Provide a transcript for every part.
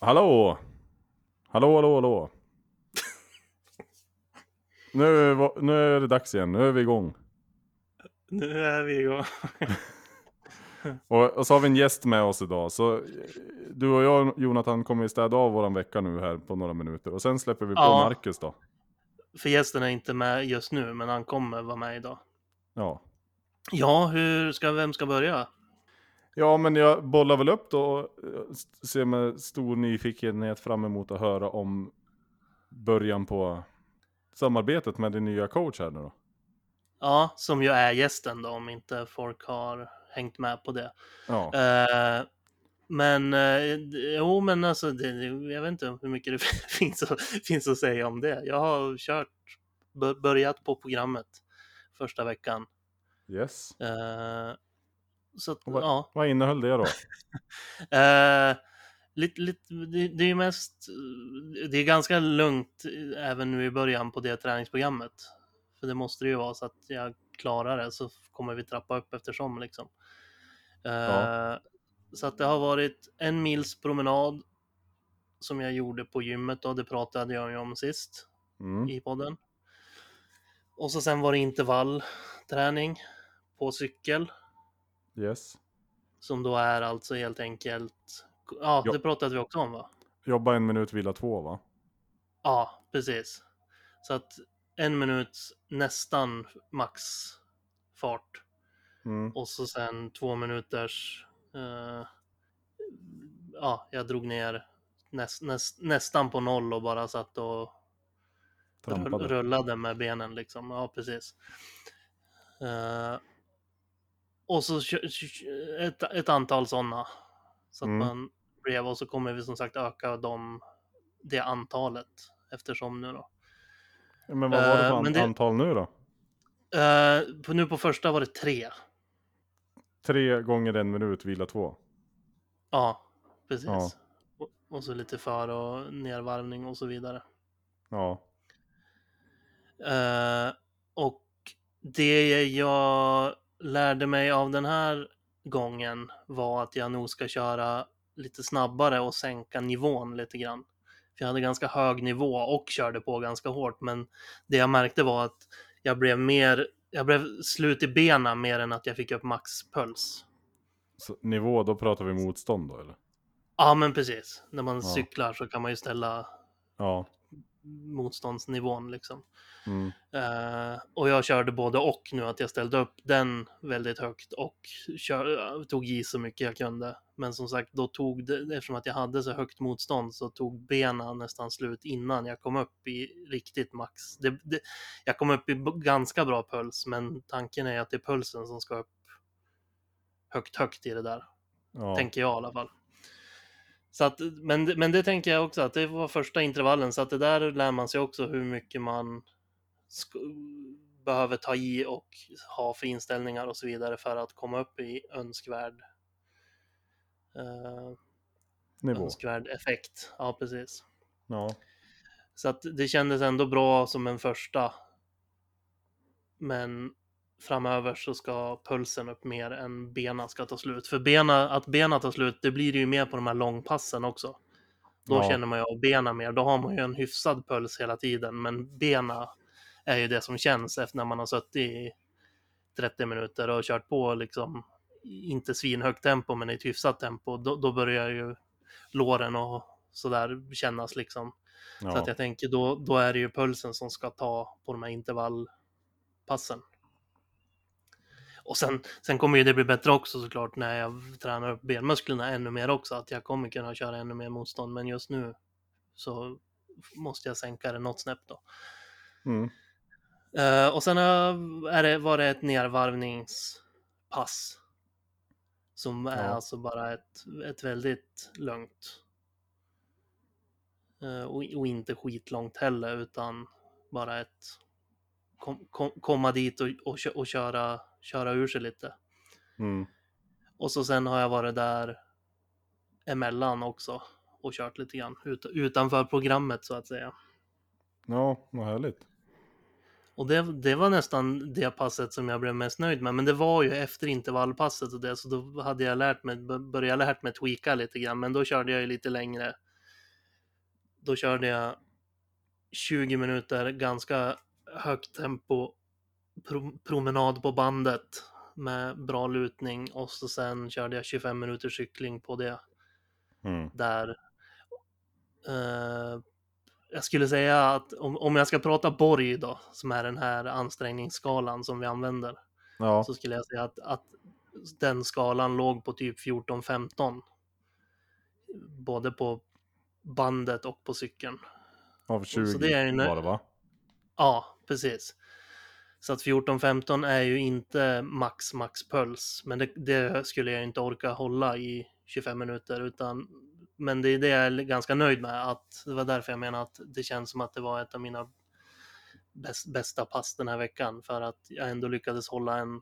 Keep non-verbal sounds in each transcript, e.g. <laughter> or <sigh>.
Hallå! Hallå, hallå, hallå. <laughs> nu, nu är det dags igen, nu är vi igång. Nu är vi igång. <laughs> Och, och så har vi en gäst med oss idag. Så du och jag, Jonathan, kommer ju städa av våran vecka nu här på några minuter. Och sen släpper vi på Ja. Marcus då. För gästen är inte med just nu, men han kommer vara med idag. Ja. Ja, hur ska, vem ska börja? Ja, men jag bollar väl upp då och eh, ser med stor nyfikenhet fram emot att höra om början på samarbetet med din nya coach här nu då. Ja, som ju är gästen då, om inte folk har hängt med på det. Ja, Eh, men, eh, jo men alltså, det, jag vet inte hur mycket det <laughs> finns att, finns att säga om det. Jag har kört, bör- börjat på programmet första veckan. yes. Eh, så att, vad- ja. Vad innehöll det då? <laughs> Eh, lite, lite, det, det är mest, det är ganska lugnt eh, även nu i början på det träningsprogrammet. För det måste det ju vara så att jag klarar det så kommer vi trappa upp eftersom liksom. Eh, Ja. Så att det har varit en mils promenad som jag gjorde på gymmet och det pratade jag ju om sist Mm. i podden. Och så sen var det intervallträning på cykel. Yes. Som då är alltså helt enkelt, ja Ja. det pratade vi också om va? Jobba en minut, vila två va? Ja, precis. Så att en minut nästan max fart Mm. och så sen två minuters, eh, ja, jag drog ner näst, näst, nästan på noll och bara satt och Trampade. rullade med benen liksom. Ja, precis. Eh, och så ett, ett antal sådana. Så att Mm. man blev och så kommer vi som sagt öka dem, det antalet eftersom nu då. Men vad var det Eh, för men det- antal nu då? Eh, på, nu på första var det tre. Tre gånger en minut, vila två. Ja, precis. Ja. Och, och så lite för och nervarvning och så vidare. Ja. Eh, och det jag lärde mig av den här gången var att jag nog ska köra lite snabbare och sänka nivån lite grann. För jag hade ganska hög nivå och körde på ganska hårt, men det jag märkte var att jag blev mer, jag blev slut i benen mer än att jag fick upp maxpuls. Så, nivå, då pratar vi motstånd då eller? Ja, men precis. När man Ja. cyklar så kan man ju ställa Ja. Motståndsnivån liksom. Mm. Eh, och jag körde både och nu, att jag ställde upp den väldigt högt och kör, tog i så mycket jag kunde. Men som sagt, då tog det, eftersom att jag hade så högt motstånd så tog benen nästan slut innan jag kom upp i riktigt max. Det, det, jag kom upp i ganska bra puls, men tanken är att det är pulsen som ska upp högt, högt i det där. Ja. Tänker jag i alla fall. Så att, men, men det tänker jag också att det var första intervallen så att det där lär man sig också hur mycket man behöver ta i och ha för inställningar och så vidare för att komma upp i önskvärd eh, Nivå. önskvärd effekt. Ja, precis. Ja. Så att det kändes ändå bra som en första. Men framöver så ska pulsen upp mer än bena ska ta slut. För bena, att bena tar slut, det blir det ju mer på de här långpassen också. Då Ja. känner man ju av bena mer. Då har man ju en hyfsad puls hela tiden. Men bena är ju det som känns efter när man har suttit i 30 minuter och kört på liksom inte svinhögt tempo men i ett hyfsat tempo. Då, då börjar ju låren och sådär kännas liksom. Så Ja. att jag tänker då, då är det ju pulsen som ska ta på de här intervallpassen. Och sen, sen kommer ju det bli bättre också såklart när jag tränar upp benmusklerna ännu mer också. Att jag kommer kunna köra ännu mer motstånd. Men just nu så måste jag sänka det något snäpp då. Mm. Eh, och sen är det, var det ett nervarvningspass. Som är Ja. alltså bara ett, ett väldigt lugnt. Eh, och, och inte skitlångt heller utan bara ett kom, kom, komma dit och, och, och köra, köra ur sig lite. Mm. Och så sen har jag varit där emellan också och kört lite grann ut, utanför programmet så att säga. Ja, vad härligt. Och det, det var nästan det passet som jag blev mest nöjd med. Men det var ju efter intervallpasset och det, så då hade jag lärt mig, börjat lärt mig tweaka lite grann. Men då körde jag ju lite längre då körde jag 20 minuter ganska högt tempo pro promenad på bandet med bra lutning och så sen körde jag 25 minuter cykling på det Mm. där eh, jag skulle säga att om, om jag ska prata Borg då, som är den här ansträngningsskalan som vi använder, Ja, så skulle jag säga att, att den skalan låg på typ 14-15. Både på bandet och på cykeln. av 20 så det är en- var det va? Ja, precis. Så att 14-15 är ju inte max max puls, men det, det skulle jag inte orka hålla i 25 minuter, utan men det är det jag är ganska nöjd med, att det var därför jag menar att det känns som att det var ett av mina bäst, bästa pass den här veckan, för att jag ändå lyckades hålla en,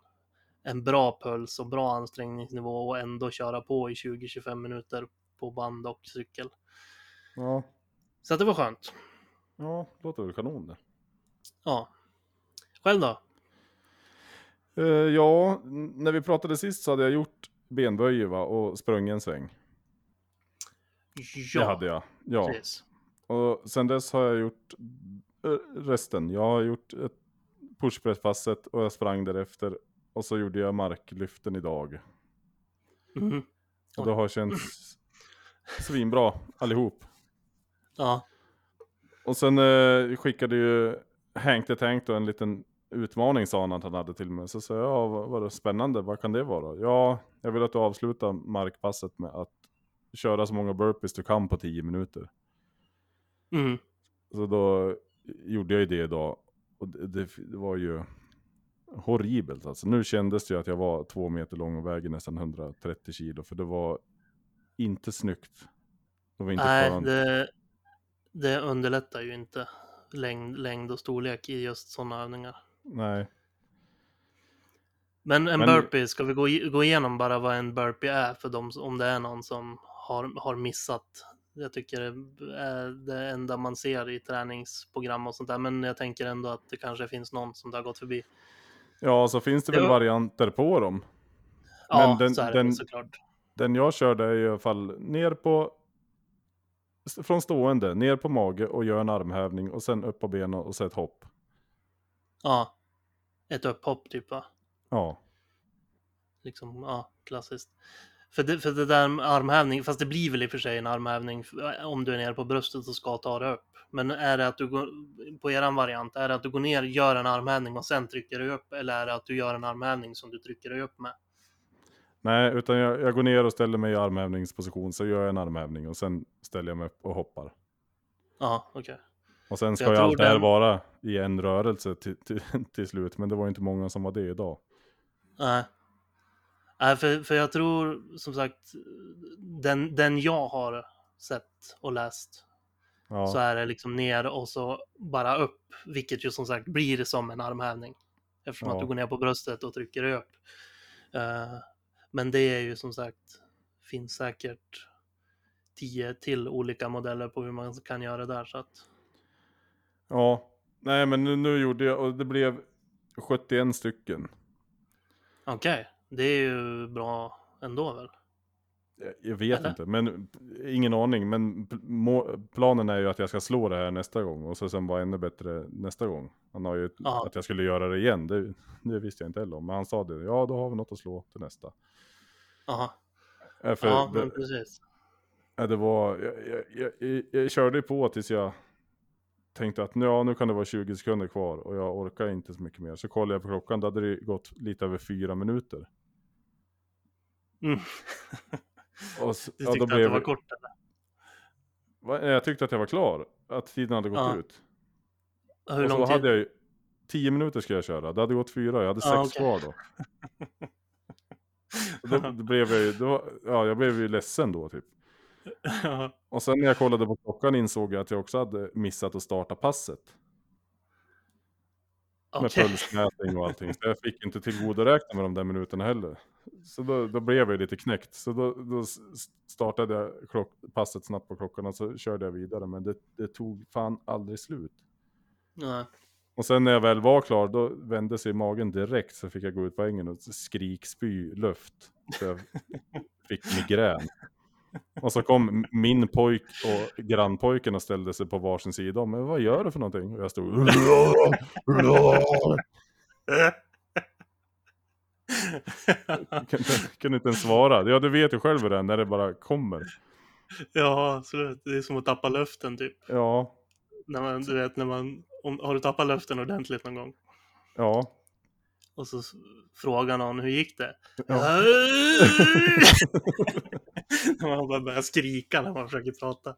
en bra puls och bra ansträngningsnivå och ändå köra på i 20-25 minuter på band och cykel. Ja, Så att det var skönt. ja låter väl kanon det. Ja. Själv då? Eh, ja, när vi pratade sist så hade jag gjort benböjer va, och sprungit en sväng. Ja, Det hade jag. Ja. precis. Och sen dess har jag gjort eh, resten. Jag har gjort ett pushpresspasset och jag sprang därefter. Och så gjorde jag marklyften idag. Mhm. Och det har känts svinbra allihop. Ja. Och sen eh, skickade ju Hank the Tank då en liten utmaning sa han att han hade till mig. Så sa jag, ja vad, vad spännande, vad kan det vara? Ja, jag vill att du avslutar markpasset med att köra så många burpees du kan på 10 minuter. Mm. Så då gjorde jag ju det idag. Och det, det, var ju horribelt alltså. Nu kändes det ju att jag var två meter lång och väger nästan 130 kilo. För det var inte snyggt. Det var inte Nej, skönt. det, det underlättar ju inte längd, längd och storlek i just sådana övningar. Nej. Men en Men- burpee, ska vi gå, gå igenom bara vad en burpee är för dem, om det är någon som har, har missat. Jag tycker det är det enda man ser i träningsprogram och sånt där, men jag tänker ändå att det kanske finns någon som det har gått förbi. Ja, så finns det väl Ja. varianter på dem. Ja, Men den- så är det den- såklart. Den jag körde är i alla fall ner på från stående, ner på mage och gör en armhävning och sen upp på benen och så ett hopp. Ja, ett upphopp typ va? Ja, Liksom, ja, klassiskt. För det, för det där med armhävning, fast det blir väl i och för sig en armhävning om du är nere på bröstet och ska ta det upp. Men är det att du går, på eran variant, är det att du går ner, gör en armhävning och sen trycker dig upp? Eller är det att du gör en armhävning som du trycker dig upp med? nej, utan jag, jag går ner och ställer mig i armhävningsposition, så gör jag en armhävning och sen ställer jag mig upp och hoppar. Ja, okej. Och sen ska Jag ju allt det här den- vara i en rörelse till, <laughs> till, till slut, men det var ju inte många som var det idag. Nej. Nej, för, för jag tror som sagt, den, den jag har sett och läst Ja, så är det liksom ner och så bara upp, vilket ju som sagt blir som en armhävning. Eftersom Ja. att du går ner på bröstet och trycker upp. Eh, men det är ju som sagt, finns säkert tio till olika modeller på hur man kan göra det där. Så att, ja. nej men nu, nu gjorde jag, och det blev 71 stycken. Okej, det är ju bra ändå väl? Jag- vet Eller? inte, men ingen aning. Men planen är ju att jag ska slå det här nästa gång och så sen vara ännu bättre nästa gång. Han har ju Ja. att jag skulle göra det igen, det, det visste jag inte heller om. Men han sa det, ja då har vi något att slå till nästa. Aha. Äh, Ja, det, men precis. ja, det var, jag, jag, jag, jag, körde på tills jag tänkte att ja, nu kan det vara 20 sekunder kvar och jag orkar inte så mycket mer. Så kollade jag på klockan, då hade det gått lite över fyra minuter. Mm. <laughs> Och, s- Du ja, tyckte då att det var kort eller? Jag tyckte att jag var klar, att tiden hade gått Ja. ut. Hur och så lång tid? hade jag ju, tio minuter ska jag köra, det hade gått fyra, jag hade sex Ja, okej. kvar <laughs> då, då blev jag ju, då, ja jag blev ju ledsen då typ. <laughs> Och sen när jag kollade på klockan insåg jag att jag också hade missat att starta passet. Med Okej. pulsmätning och allting. Så jag fick inte tillgodoräkna med de där minuterna heller. Så då, då blev jag lite knäckt. Så då, då startade jag klock, passet snabbt på klockan och så körde jag vidare. Men det, det tog fan aldrig slut. Nej. Och sen när jag väl var klar, då vände sig magen direkt. Så fick jag gå ut på ängen och skrik spy luft. Så jag fick migrän. Och så kom min pojk och grannpojken och ställde sig på varsin sida. Men vad gör du för någonting? Och jag stod... kunde, kunde inte ens svara. Ja, du vet ju själv hur det är när det bara kommer. ja, absolut. Det är som att tappa luften typ. Ja, När man, du vet, när man, om, har du tappat luften ordentligt någon gång? ja. Och så frågar någon, hur gick det? Ja. när <laughs> man bara börjar skrika när man försöker prata.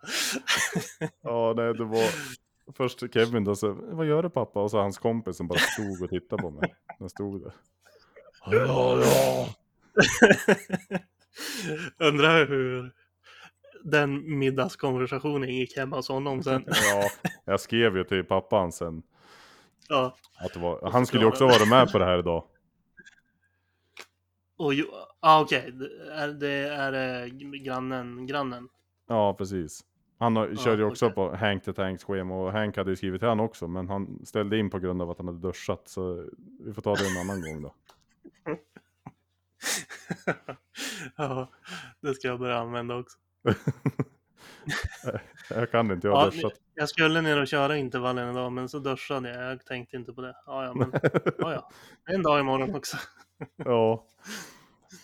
Ja, nej, det var först Kevin då, så vad gör du pappa? Och så hans kompis som bara stod och tittade på mig. Jag stod där. Ja, <laughs> ja. Undrar hur den middagskonversationen gick hemma hos honom sen. Ja, jag skrev ju till pappan sen Ja, att det var, han skulle ju också vara med på det här idag. och ju, ah, okej, det är, det är eh, grannen, grannen. Ja, precis. Han har, Ja, körde ju också okej. på Hank the Tanks schema och Hank hade ju skrivit till han också, men han ställde in på grund av att han hade duschat, så vi får ta det en annan gång då. <laughs> ja, det ska jag börja använda också. <laughs> <laughs> Jag kan inte, jag har Ja, duschat. Jag skulle ner och köra intervallen idag, men så duschade jag. Jag tänkte inte på det. Ja, ja, men <laughs> ja, ja. En dag imorgon också. <laughs> Ja.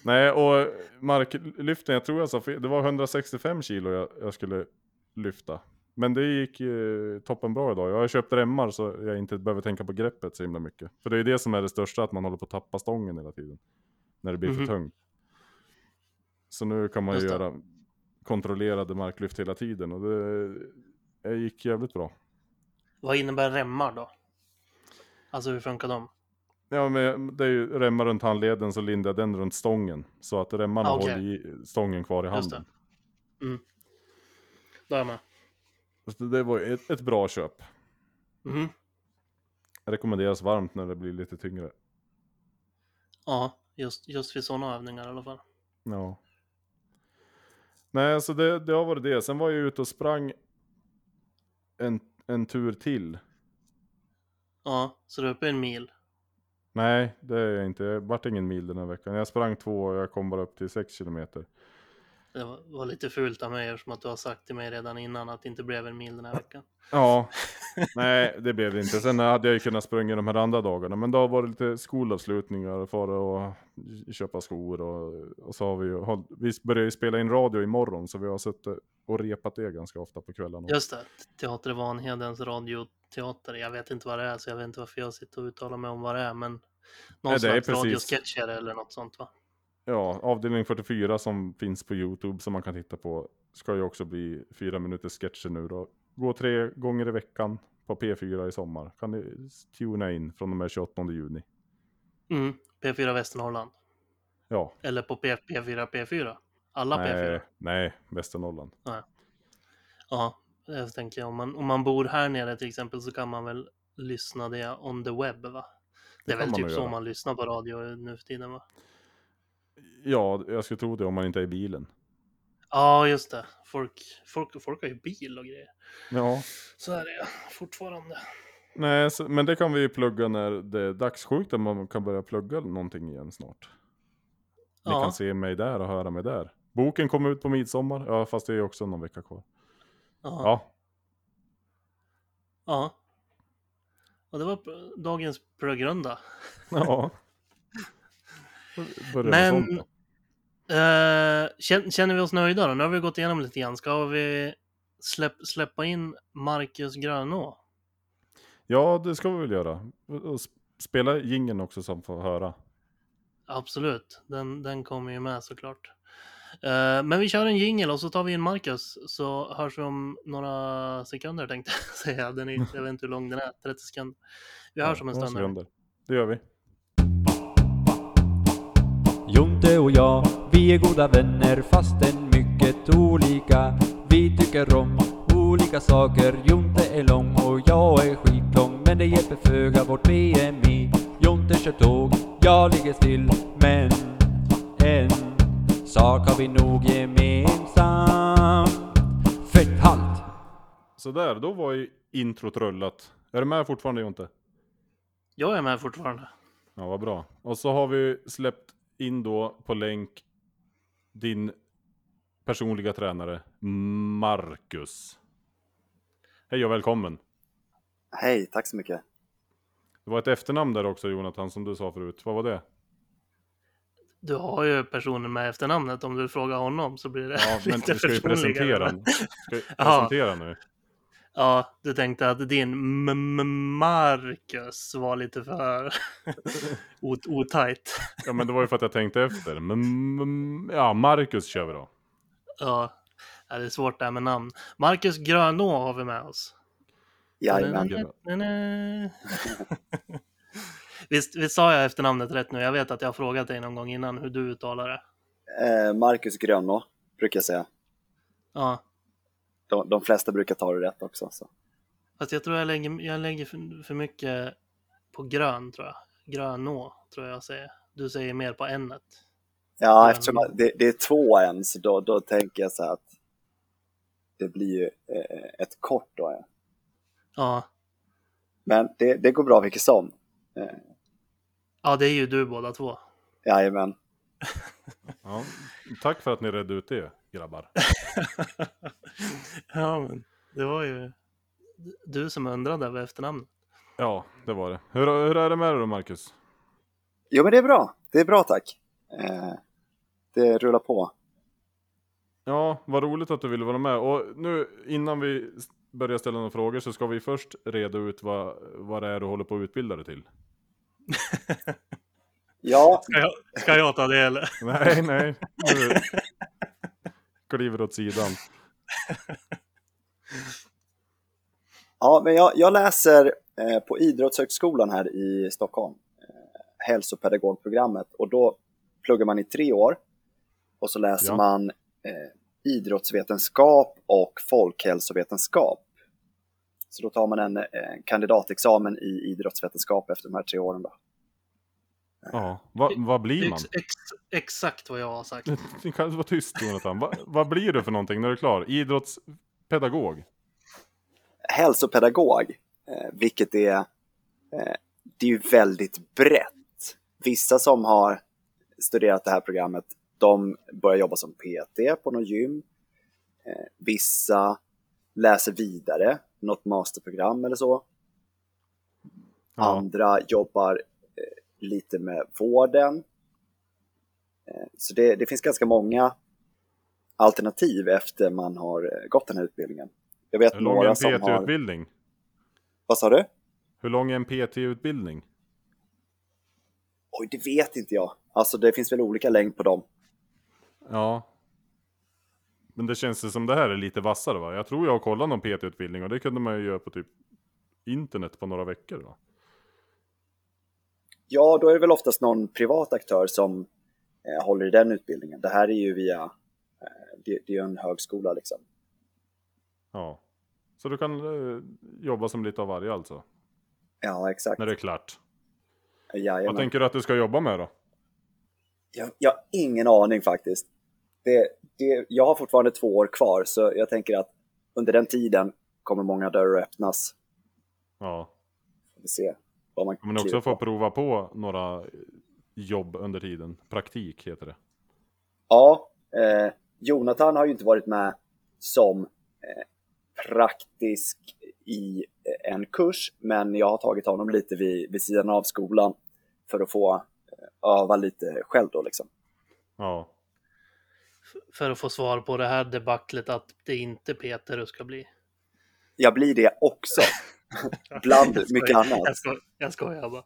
Nej, och marklyften, jag tror jag sa. Det var 165 kilo jag, jag skulle lyfta. Men det gick eh, toppen bra idag. Jag har köpt remmar så jag inte behöver tänka på greppet så himla mycket. För det är det som är det största, att man håller på att tappa stången hela tiden. När det blir Mhm. för tungt. Så nu kan man ju det. göra kontrollerade marklyft hela tiden och det, gick jävligt bra. Vad innebär remmar då? Alltså hur funkar de? Ja, men det är ju remmar runt handleden så lindar jag den runt stången. Så att remmarna Ah, okej. håller i stången kvar i Just handen. Mm. Då är jag med. Så det var ju ett, ett bra köp. Mhm. Rekommenderas varmt när det blir lite tyngre. Ja, just, just vid sådana övningar i alla fall. Ja. Nej, så det, det har varit det. Sen var jag ute och sprang en, en tur till. Ja, så du är uppe en mil. Nej, det är jag inte. Det vart ingen mil den här veckan. Jag sprang två och jag kom bara upp till 6 kilometer. Det var, lite fult av mig eftersom att du har sagt till mig redan innan att det inte blev en mil den här veckan. Ja, <laughs> nej det blev det inte. Sen hade jag ju kunnat springa de här andra dagarna. Men då var det lite skolavslutningar, fara och köpa skor och, och så har vi ju, vi börjar ju spela in radio imorgon så vi har suttit och repat det ganska ofta på kvällarna. Just det, Teater Vanhedens radioteater. Jag vet inte vad det är så jag vet inte varför jag sitter och uttalar mig om vad det är. Men någon Nej, slags radiosketcher eller något sånt va? Ja, avdelning 44 som finns på Youtube som man kan titta på ska ju också bli fyra minuters sketcher nu då. Gå tre gånger i veckan på P4 i sommar. Kan ni tuna in från och med 28 juni. Mm, P4 Västernorrland. Ja, Eller på P, P4 P4. Alla P4. nej, nej, Västernorrland. Ja, jag tänker om man, om man bor här nere till exempel så kan man väl lyssna det on the web va? Det är kan väl typ så man lyssnar på radio nu för tiden va? Ja, jag skulle tro det om man inte är i bilen. Ja, just det. Folk, folk, folk har ju bil och grejer. Ja, Så är det fortfarande. nej, så, men det kan vi ju plugga när det är dagssjukt, man kan börja plugga någonting igen snart. Ni Ja. kan se mig där och höra mig där. Boken kommer ut på midsommar, ja fast det är ju också någon vecka kvar. Ja. Ja, ja. Och det var dagens progrunda. ja. Men eh, kän- känner vi oss nöjda då? Nu har vi gått igenom lite grann. Ska vi släpp, släppa in Marcus Grönå? Ja, det ska vi väl göra. Och sp- spela jingeln också som får höra. Absolut, den, den kommer ju med såklart. Eh, men vi kör en jingel och så tar vi in Marcus så hörs vi om några sekunder tänkte <laughs> jag säga. Den är, jag vet inte hur lång den är, 30 sekunder. Vi hörs om en stund. Det gör vi. Och jag, vi är goda vänner fastän mycket olika. Vi tycker om olika saker. Jonte är lång och jag är skitlång. Men det hjälper föga vårt BMI. Jonte kör tåg, jag ligger still. Men en sak har vi nog gemensamt. Fett halt! Så där, då var ju introt rullat. Är du med fortfarande Jonte? Jag är med fortfarande. Ja, vad bra. Och så har vi släppt in då på länk din personliga tränare, Marcus. Hej och välkommen. Hej, tack så mycket. Det var ett efternamn där också Jonathan, som du sa förut. Vad var det? Du har ju personen med efternamnet. Om du frågar honom så blir det Ja, <laughs> men lite vi ska ju personligare. <laughs> presentera. Ska presentera nu? Ja, du tänkte att din M- M- Marcus var lite för <laughs> ot- otajt. Ja, men det var ju för att jag tänkte efter. Men, ja, Marcus kör vi då. Ja, ja, det är svårt det här med namn. Marcus Grönå har vi med oss. Jajamän. <laughs> Visst, visst sa jag efternamnet rätt nu? Jag vet att jag har frågat dig någon gång innan hur du uttalar det. Eh, Marcus Grönå brukar jag säga. Ja, De, de flesta brukar ta det rätt också. Så. fast jag tror jag lägger, jag lägger för, för mycket på grön tror jag. Grönå tror jag säger. Du säger mer på n-et. Ja, eftersom det, det är två än, så då, då tänker jag så här att det blir ju eh, ett kort då. Ja. Ja. Men det, det går bra vilket som. Ja, det är ju du båda två. jajamän. <laughs> Ja, tack för att ni redde ut det, grabbar. <laughs> ja, men det var ju du som undrade över efternamnet. Ja, det var det. Hur, hur är det med dig då, Marcus? Jo, men det är bra. Det är bra, tack. Eh, det rullar på. Ja, vad roligt att du ville vara med. Och nu innan vi börjar ställa några frågor så ska vi först reda ut vad, vad det är du håller på att utbilda dig till. <laughs> Ja, Ska jag, ska jag ta det eller? Nej, nej. Nu <laughs> kliver åt sidan. <laughs> ja men jag, jag läser eh, på Idrottshögskolan här i Stockholm. Eh, hälsopedagogprogrammet. Och då pluggar man i tre år. Och så läser Ja. man eh, idrottsvetenskap och folkhälsovetenskap. Så då tar man en eh, kandidatexamen i idrottsvetenskap efter de här tre åren. Då. Ja, vad, vad blir man? Ex, ex, exakt vad jag har sagt. Du kan vara tyst Jonathan. Va, vad blir du för någonting när du är klar? Idrottspedagog? Hälsopedagog, eh, vilket är, eh, det är ju väldigt brett. Vissa som har studerat det här programmet, de börjar jobba som PT på något gym. Eh, vissa läser vidare, något masterprogram eller så. Ja, Andra jobbar lite med vården. Eh, så det, det finns ganska många alternativ efter man har eh, gått den här utbildningen. Jag vet hur lång är några en som har... PT-utbildning? Vad sa du? Hur lång är en PT-utbildning? Oj, det vet inte jag. Alltså det finns väl olika längd på dem. Ja. Men det känns som det här är lite vassare va? Jag tror jag har kollat någon PT-utbildning och det kunde man ju göra på typ internet på några veckor va? Ja, då är det väl oftast någon privat aktör som eh, håller i den utbildningen. Det här är ju via, eh, det, det är ju en högskola liksom. Ja. Så du kan eh, jobba som lite av varje alltså? Ja, exakt. När det är klart. Vad Jajamän. tänker du att du ska jobba med då? Jag, jag har ingen aning faktiskt. Det, det, jag har fortfarande två år kvar, så jag tänker att under den tiden kommer många dörrar öppnas. Ja. Får vi se vad man Men också få prova på några jobb under tiden. Praktik heter det. Ja, eh, Jonathan har ju inte varit med som eh, praktisk i eh, en kurs, men jag har tagit honom lite vid, vid sidan av skolan för att få eh, öva lite själv då liksom. Ja. För att få svar på det här debaclet att det inte Peter du ska bli. Jag blir det också, <laughs> <laughs> bland mycket annat. Jag, sko jag skojar bara.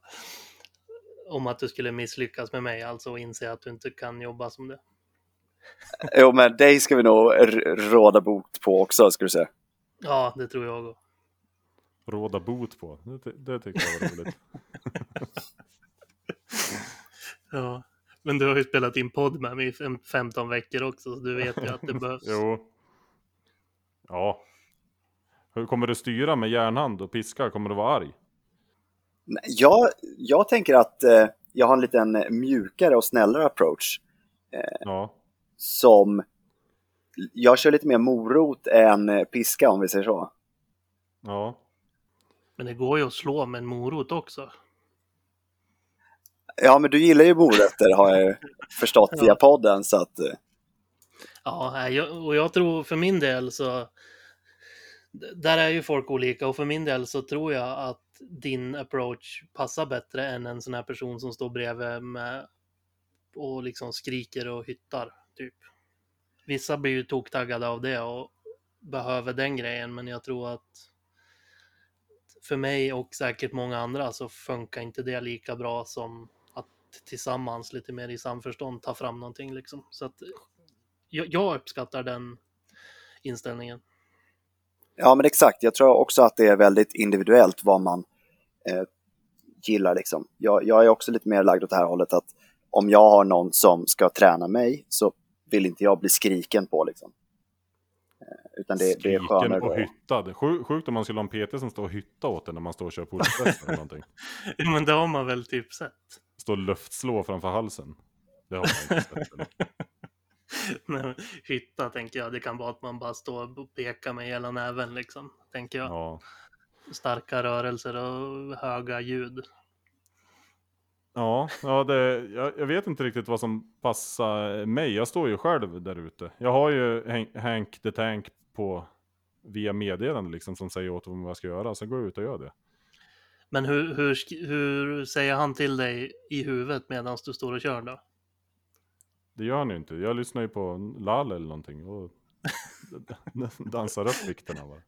Om att du skulle misslyckas med mig alltså och inse att du inte kan jobba som det. <laughs> Jo, men dig ska vi nog råda bot på också, skulle du säga. Ja, det tror jag också. Råda bot på. Det, det tycker jag var roligt. <laughs> Ja. Men du har ju spelat in podd med mig i fem- 15 veckor också, så du vet ju att det behövs. jo. Ja. Hur kommer du styra med järnhand och piska? Kommer du vara arg? Nej, Jag, jag tänker att eh, jag har en liten mjukare och snällare approach Ja. som jag kör lite mer morot än eh, piska om vi säger så. Ja. Men det går ju att slå med en morot också. Ja, men du gillar ju morötter har jag <laughs> förstått Ja. via podden så att eh, Ja, och jag tror för min del så... Där är ju folk olika och för min del så tror jag att din approach passar bättre än en sån här person som står bredvid med och liksom skriker och hyttar, typ. Vissa blir ju toktaggade av det och behöver den grejen, men jag tror att för mig och säkert många andra så funkar inte det lika bra som att tillsammans lite mer i samförstånd ta fram någonting liksom. Så att jag, jag uppskattar den inställningen. Ja, men exakt. Jag tror också att det är väldigt individuellt vad man eh, gillar. Liksom. Jag, jag är också lite mer lagd åt det här hållet att om jag har någon som ska träna mig så vill inte jag bli skriken på. Liksom. Eh, utan det, det är Skriken skönare och då. hyttad. Sju- Sjukt om man skulle ha en PT som står och hyttar åt en när man står och kör <laughs> pullpress eller någonting. Ja, Men det har man väl typ sett. Står och luftslå framför halsen. Det har man inte sett. <laughs> <laughs> Nej, Hytta tänker jag, det kan vara att man bara står och pekar med hela näven liksom. Tänker jag. Ja. Starka rörelser och höga ljud. Ja, ja det, jag, jag vet inte riktigt vad som passar mig. Jag står ju själv där ute. Jag har ju Hank, Hank the Tank på via meddelande liksom som säger åt mig vad jag ska göra. Så går jag ut och gör det. Men hur, hur, hur säger han till dig i huvudet medan du står och kör då? Det gör han ju inte. Jag lyssnar ju på Lal eller någonting och <laughs> dansar upp vikterna. Va?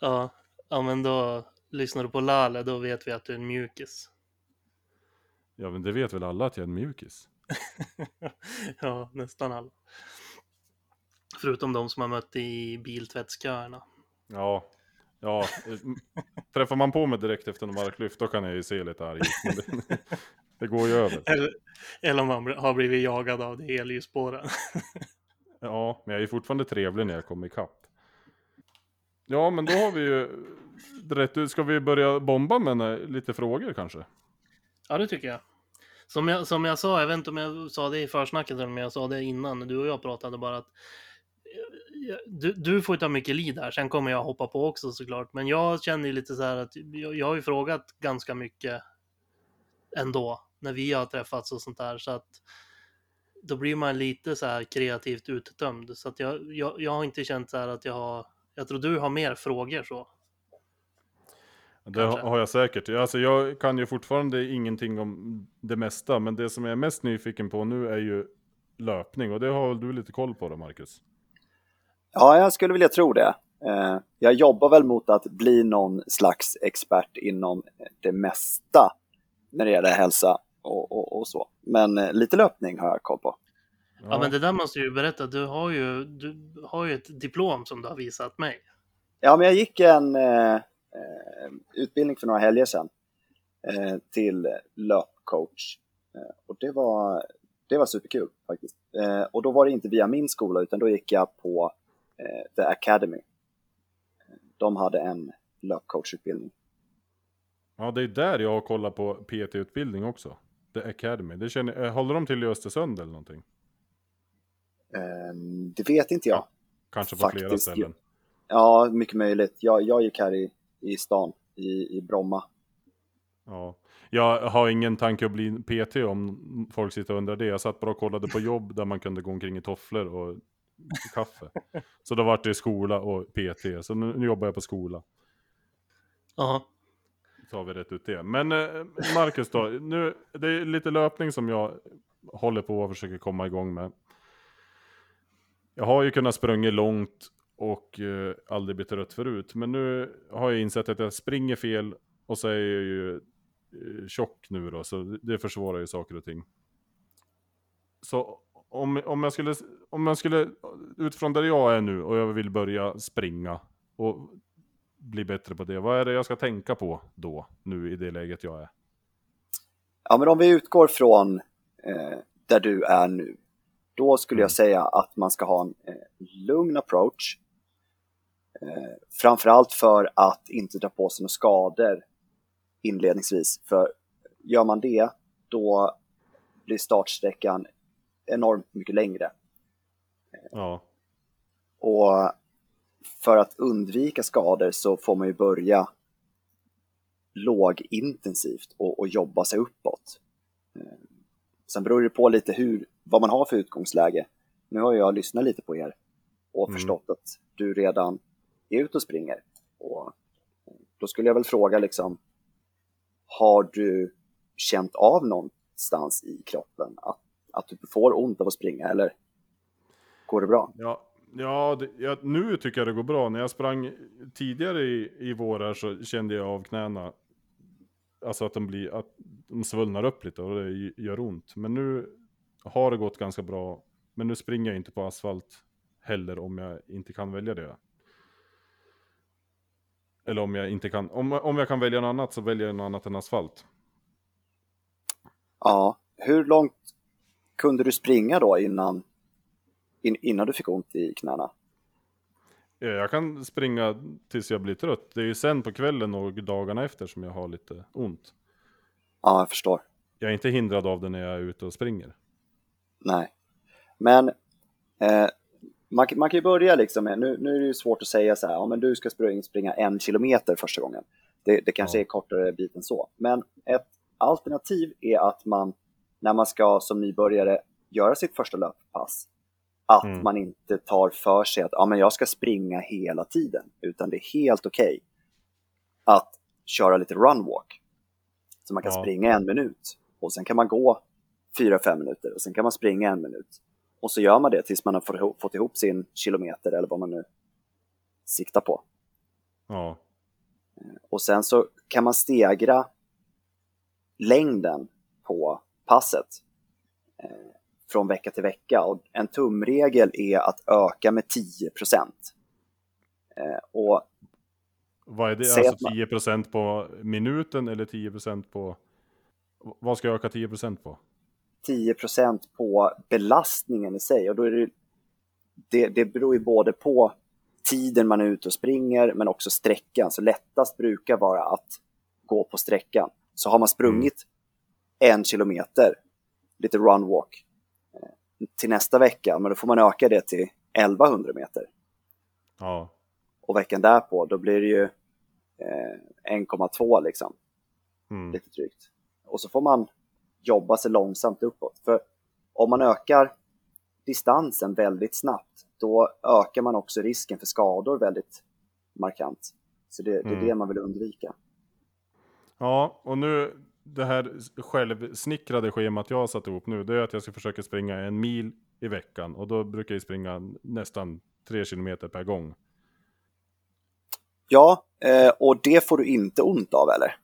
Ja, ja men då lyssnar du på Lale, då vet vi att du är en mjukis. Ja men det vet väl alla att jag är en mjukis. <laughs> ja, nästan alla. Förutom de som har mött i biltvättsköerna. Ja, ja. eh, Träffar man på mig direkt efter en marklyft då kan jag ju se lite arg ut. <laughs> Det, det går ju över. Eller, eller om man har blivit jagad av de elljusspåren. <laughs> Ja, men jag är fortfarande trevlig när jag kommer ikapp. Ja, men då har vi ju rätt ut. Ska vi börja bomba med en- lite frågor kanske? ja, det tycker jag. Som jag, som jag sa, jag vet inte om jag sa det i försnacket eller om jag sa det innan, du och jag pratade bara att eh, du, du får ju ta mycket lid här, sen kommer jag hoppa på också såklart. Men jag känner ju lite så här att jag, jag har ju frågat ganska mycket ändå när vi har träffats och sånt där. Så att då blir man lite så här kreativt uttömd. Så att jag, jag, jag har inte känt så här att jag har, jag tror du har mer frågor så. Det har, Kanske. har jag säkert. Alltså jag kan ju fortfarande ingenting om det mesta, men det som jag är mest nyfiken på nu är ju löpning. Och det har väl du lite koll på då, Marcus? Ja, jag skulle vilja tro det. Eh, jag jobbar väl mot att bli någon slags expert inom det mesta när det gäller hälsa och, och, och så. Men eh, lite löpning har jag koll på. Ja. men det där måste du ju berätta. Du har ju, du har ju ett diplom som du har visat mig. Ja, men jag gick en eh, eh, utbildning för några helger sedan eh, till löpcoach. Eh, och det var, det var superkul faktiskt. Eh, och då var det inte via min skola utan då gick jag på eh, The Academy. De hade en löpcoachutbildning. Ja, det är där jag har kollat på PT-utbildning också. The Academy. Det känner, eh, håller de till i Östersund eller någonting? Eh, det vet inte jag. Kanske på flera Faktiskt, ställen. Ja, mycket möjligt. Jag, jag gick här i, i stan, i, i Bromma. Ja. Jag har ingen tanke att bli PT om folk sitter och undrar det. Jag satt bara och kollade på jobb där man kunde gå omkring i tofflor och kaffe. Så då vart det skola och PT. Så nu, nu jobbar jag på skola. Ja, så har vi rätt ut det. Men eh, Marcus då, nu, det är lite löpning som jag håller på och försöker komma igång med. Jag har ju kunnat sprunga långt och eh, aldrig blivit trött förut. Men nu har jag insett att jag springer fel och så är jag ju eh, tjock nu då, så det försvårar ju saker och ting. Så om, om, jag skulle, om jag skulle, eh, utifrån där jag är nu och jag vill börja springa och bli bättre på det. Vad är det jag ska tänka på då, nu i det läget jag är? Ja, men om vi utgår från eh, där du är nu, då skulle jag säga att man ska ha en eh, lugn approach. Eh, framförallt för att inte dra på sig några skador inledningsvis. För gör man det, då blir startsträckan enormt mycket längre. Ja, Och för att undvika skador så får man ju börja lågintensivt och, och jobba sig uppåt. Eh, Sen beror det på lite hur, vad man har för utgångsläge. nu har jag lyssnat lite på er och Mm. förstått att du redan är ute och springer. Och då skulle jag väl fråga liksom, har du känt av någonstans i kroppen att, att du får ont av att springa eller går det bra? Ja, ja, det, ja, nu tycker jag det går bra. När jag sprang tidigare i, i vårar så kände jag av knäna. Alltså att de, blir, att de svullnar upp lite och det gör ont. Men nu har det gått ganska bra. Men nu springer jag inte på asfalt heller om jag inte kan välja det. Eller om jag inte kan, om, om jag kan välja något annat så väljer jag något annat än asfalt. Ja, hur långt kunde du springa då innan, in, innan du fick ont i knäna? Ja, Jag kan springa tills jag blir trött. Det är ju sen på kvällen och dagarna efter som jag har lite ont. Ja, jag förstår. Jag är inte hindrad av det när jag är ute och springer. Nej. Men eh, man, man kan ju börja liksom med, nu, nu är det ju svårt att säga så här, ja men du ska springa, springa en kilometer första gången. Det, det kanske Ja. är kortare bit än så. Men ett alternativ är att man, när man ska som nybörjare göra sitt första löppass, att Mm. man inte tar för sig att ja, men jag ska springa hela tiden, utan det är helt okej att köra lite runwalk. Så man kan Ja. springa en minut och sen kan man gå fyra, fem minuter och sen kan man springa en minut. Och så gör man det tills man har fått ihop, fått ihop sin kilometer eller vad man nu siktar på. Ja, Och sen så kan man stegra längden på passet eh, från vecka till vecka. Och en tumregel är att öka med 10 Eh, och vad är det? Alltså att man- 10% på minuten eller 10% på... Vad ska jag öka 10% på? 10% på belastningen i sig. Och då är det, det, det beror ju både på tiden man är ute och springer, men också sträckan. Så lättast brukar vara att gå på sträckan. Så har man sprungit en kilometer, lite runwalk, till nästa vecka, men då får man öka det till 1100 meter. Ja, Och veckan därpå, då blir det ju eh, 1,2 liksom. mm. lite drygt. Och så får man jobba sig långsamt uppåt. För om man ökar distansen väldigt snabbt, då ökar man också risken för skador väldigt markant. Så det, det är Mm. det man vill undvika. ja och nu det här självsnickrade schemat jag har satt ihop nu, det är att jag ska försöka springa en mil i veckan. Och då brukar jag springa nästan 3 kilometer per gång. Ja, eh, och det får du inte ont av eller?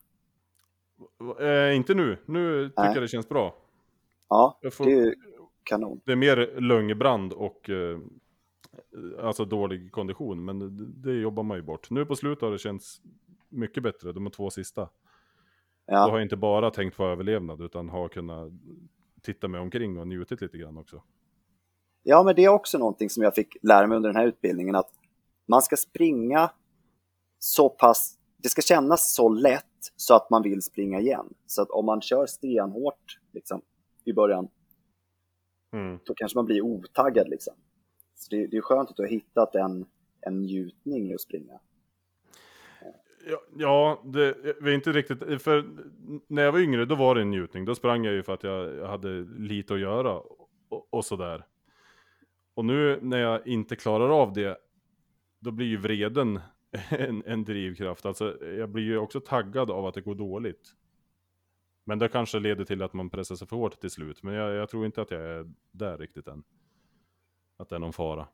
Eh, inte nu, nu tycker Nej. jag det känns bra. Ja, får- det är ju kanon. Det är mer lungbrand och eh, alltså dålig kondition, men det, det jobbar man ju bort. Nu på slutet har det känts mycket bättre, de två sista. Då har Ja, jag inte bara tänkt på överlevnad, utan har kunnat titta mig omkring och njutit lite grann också. ja, men det är också någonting som jag fick lära mig under den här utbildningen, att man ska springa så pass, det ska kännas så lätt så att man vill springa igen. Så att om man kör stenhårt liksom, i början, Mm. då kanske man blir otaggad liksom. Så det, det är skönt att du har hittat en, en njutning i att springa. Ja, det är inte riktigt, för när jag var yngre då var det en njutning. Då sprang jag ju för att jag hade lite att göra och, och sådär. Och nu när jag inte klarar av det, då blir ju vreden <laughs> en, en drivkraft. Alltså jag blir ju också taggad av att det går dåligt. Men det kanske leder till att man pressar sig för hårt till slut. Men jag, jag tror inte att jag är där riktigt än. Att det är någon fara.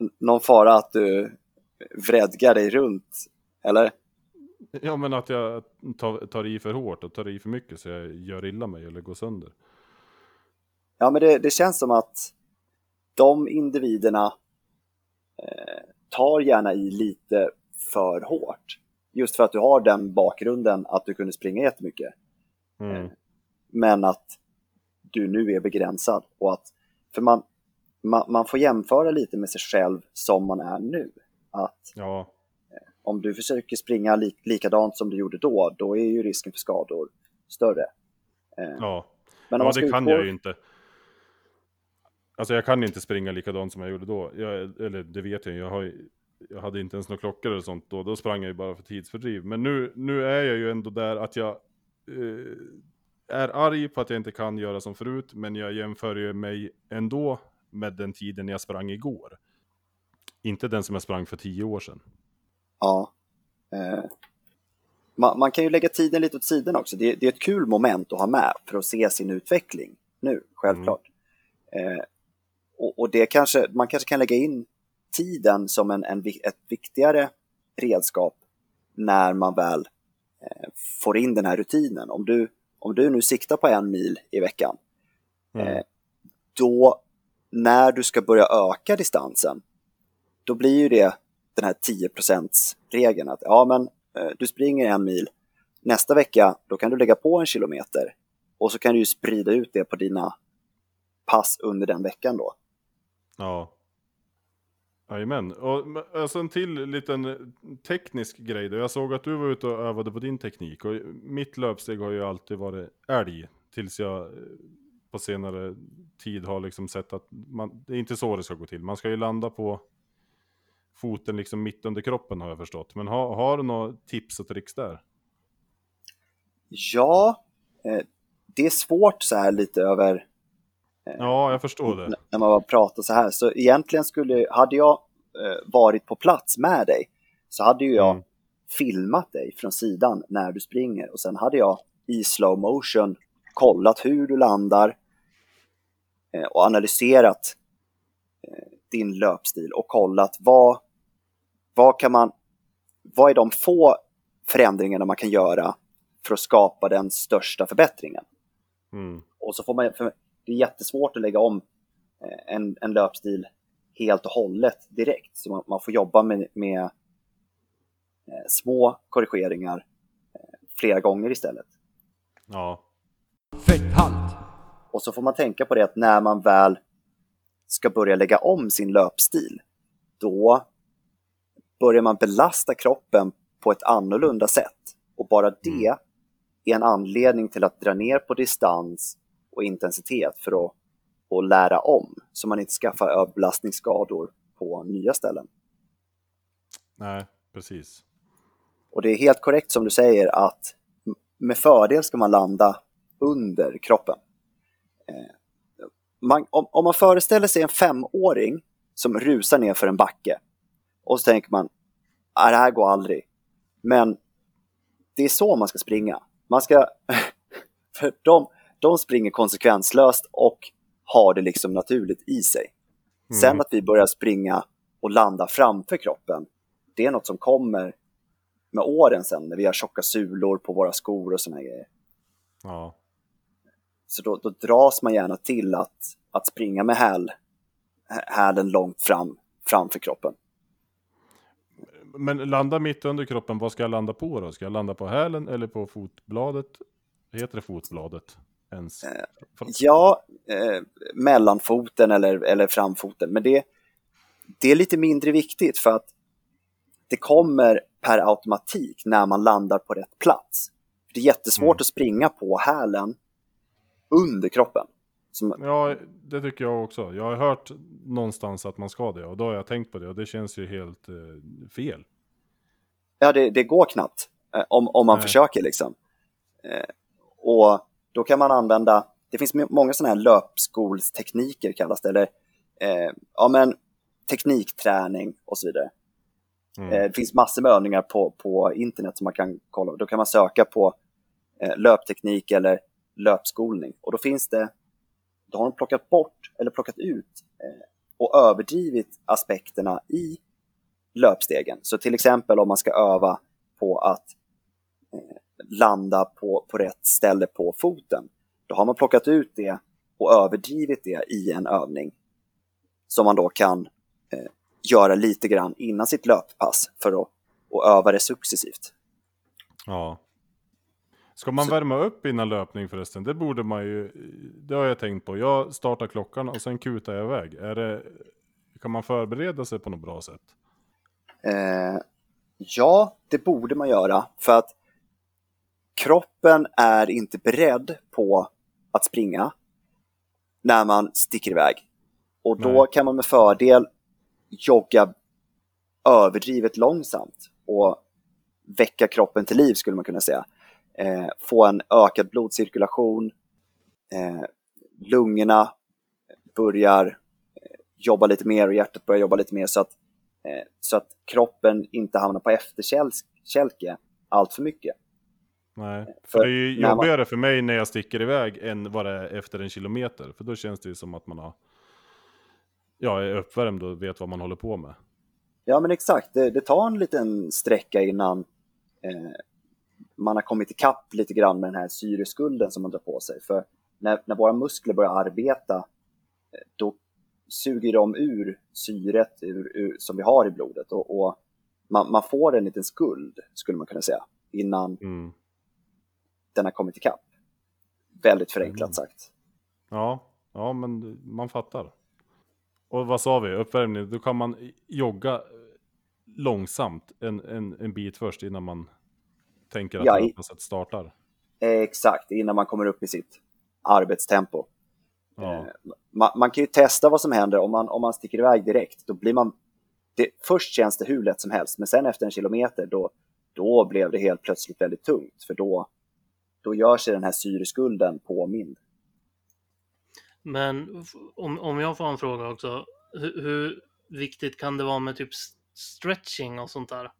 N- Någon fara att du vredgar dig runt, eller? Ja men att jag tar, tar i för hårt och tar i för mycket så jag gör illa mig eller går sönder. Ja, men det, det känns som att de individerna eh, tar gärna i lite för hårt. Just för att du har den bakgrunden att du kunde springa jättemycket. Mm. men att du nu är begränsad. Och att, för man, man, man får jämföra lite med sig själv som man är nu. Att Ja, om du försöker springa li, likadant som du gjorde då, då är ju risken för skador större. Eh, ja. men ja det kan jag ju inte. Alltså jag kan inte springa likadant som jag gjorde då. Jag, eller det vet jag, jag, har, jag hade inte ens några klockor eller sånt då. Då sprang jag ju bara för tidsfördriv. Men nu, nu är jag ju ändå där att jag eh, är arg på att jag inte kan göra som förut. Men jag jämför ju mig ändå med den tiden jag sprang igår. Inte den som jag sprang för tio år sedan. Ja. Eh, man, man, kan ju lägga tiden lite åt sidan också. Det, det, är ett kul moment att ha med för att se sin utveckling nu, självklart. Mm. Eh, och, och, det kanske, man kanske kan lägga in tiden som en, en, ett viktigare redskap när man väl eh, får in den här rutinen. Om du, om du nu siktar på en mil i veckan, mm. eh, då när du ska börja öka distansen, då blir ju det den här 10% regeln att ja men eh, du springer en mil, nästa vecka då kan du lägga på en kilometer och så kan du ju sprida ut det på dina pass under den veckan då. Ja. Jajamän. Och alltså en till liten eh, teknisk grej då. Jag såg att du var ute och övade på din teknik och mitt löpsteg har ju alltid varit älg tills jag eh, på senare tid har liksom sett att man, det är inte så det ska gå till. Man ska ju landa på foten liksom mitt under kroppen har jag förstått. Men har, har du några tips och tricks där? Ja, eh, det är svårt så här lite över Eh, ja, jag förstår det. När man bara pratar så här. Så egentligen skulle, hade jag eh, varit på plats med dig så hade ju jag mm. filmat dig från sidan när du springer och sen hade jag i slow motion kollat hur du landar och analyserat din löpstil och kollat vad, vad kan man, vad är de få förändringarna man kan göra för att skapa den största förbättringen. Mm. Och så får man, det är jättesvårt att lägga om eh, en, en löpstil helt och hållet direkt. Så man, man får jobba med, med eh, små korrigeringar eh, flera gånger istället. Ja. Fetthalt! Och så får man tänka på det att när man väl ska börja lägga om sin löpstil, då börjar man belasta kroppen på ett annorlunda sätt. Och bara det mm. är en anledning till att dra ner på distans och intensitet för att, att lära om så man inte skaffar överbelastningsskador på nya ställen. Nej, precis. Och det är helt korrekt som du säger att med fördel ska man landa under kroppen. Eh, man, om, om, man föreställer sig en femåring som rusar ner för en backe och så tänker man, ah, det här går aldrig. Men det är så man ska springa. Man ska, <laughs> för de, de springer konsekvenslöst och har det liksom naturligt i sig. Mm. Sen att vi börjar springa och landa framför kroppen, det är något som kommer med åren sen när vi har tjocka sulor på våra skor och såna grejer. Ja. Så då, då, dras man gärna till att, att springa med häl, hälen långt fram framför kroppen. Men landa mitt under kroppen, vad ska jag landa på då? Ska jag landa på hälen eller på fotbladet? Heter det fotbladet? ens? Eh, ja, eh, mellanfoten eller, eller framfoten. Men det, det är lite mindre viktigt för att det kommer per automatik när man landar på rätt plats. Det är jättesvårt mm. att springa på hälen under kroppen. Som... Ja, det tycker jag också. Jag har hört någonstans att man ska det och då har jag tänkt på det och det känns ju helt eh, fel. Ja, det, det går knappt eh, om, om man Nej. försöker liksom. Eh, och då kan man använda, det finns många sådana här löpskolstekniker kallas det, eller eh, ja, men, teknikträning och så vidare. Mm. Eh, det finns massor med övningar på, på internet som man kan kolla. Då kan man söka på eh, löpteknik eller löpskolning och då finns det, då har de plockat bort eller plockat ut eh, och överdrivit aspekterna i löpstegen. Så till exempel om man ska öva på att eh, landa på, på rätt ställe på foten. Då har man plockat ut det och överdrivit det i en övning som man då kan eh, göra lite grann innan sitt löppass för att och öva det successivt. Ja. Ska man Så... värma upp innan löpning förresten? Det borde man ju, det har jag tänkt på. Jag startar klockan och sen kutar jag iväg. Är det, kan man förbereda sig på något bra sätt? Eh, ja, det borde man göra. För att kroppen är inte beredd på att springa när man sticker iväg. Och då Nej. kan man med fördel jogga överdrivet långsamt och väcka kroppen till liv skulle man kunna säga. Eh, få en ökad blodcirkulation, eh, lungorna börjar jobba lite mer och hjärtat börjar jobba lite mer så att, eh, så att kroppen inte hamnar på efterkälke allt för mycket. Nej, för, För det är ju när man- jobbigare för mig när jag sticker iväg än vad det är efter en kilometer. För då känns det ju som att man har, ja, är uppvärmd och vet vad man håller på med. Ja men exakt, det, det tar en liten sträcka innan eh, man har kommit ikapp lite grann med den här syreskulden som man drar på sig. För när, när våra muskler börjar arbeta, eh, då suger de ur syret ur, ur, som vi har i blodet och, och man, man får en liten skuld, skulle man kunna säga, innan Mm. den har kommit ikapp. Väldigt förenklat Mm. sagt. Ja, ja, men man fattar. Och vad sa vi, uppvärmning, då kan man jogga långsamt en, en, en bit först innan man tänker att Ja, i- löpasset startar. Exakt, innan man kommer upp i sitt arbetstempo. Ja, Eh, man, man kan ju testa vad som händer om man, om man sticker iväg direkt. Då blir man, det, först känns det hur lätt som helst, men sen efter en kilometer då, då blev det helt plötsligt väldigt tungt. För då, då gör sig den här syreskulden påmind. Men om, om jag får en fråga också. Hur, hur viktigt kan det vara med typ stretching och sånt där?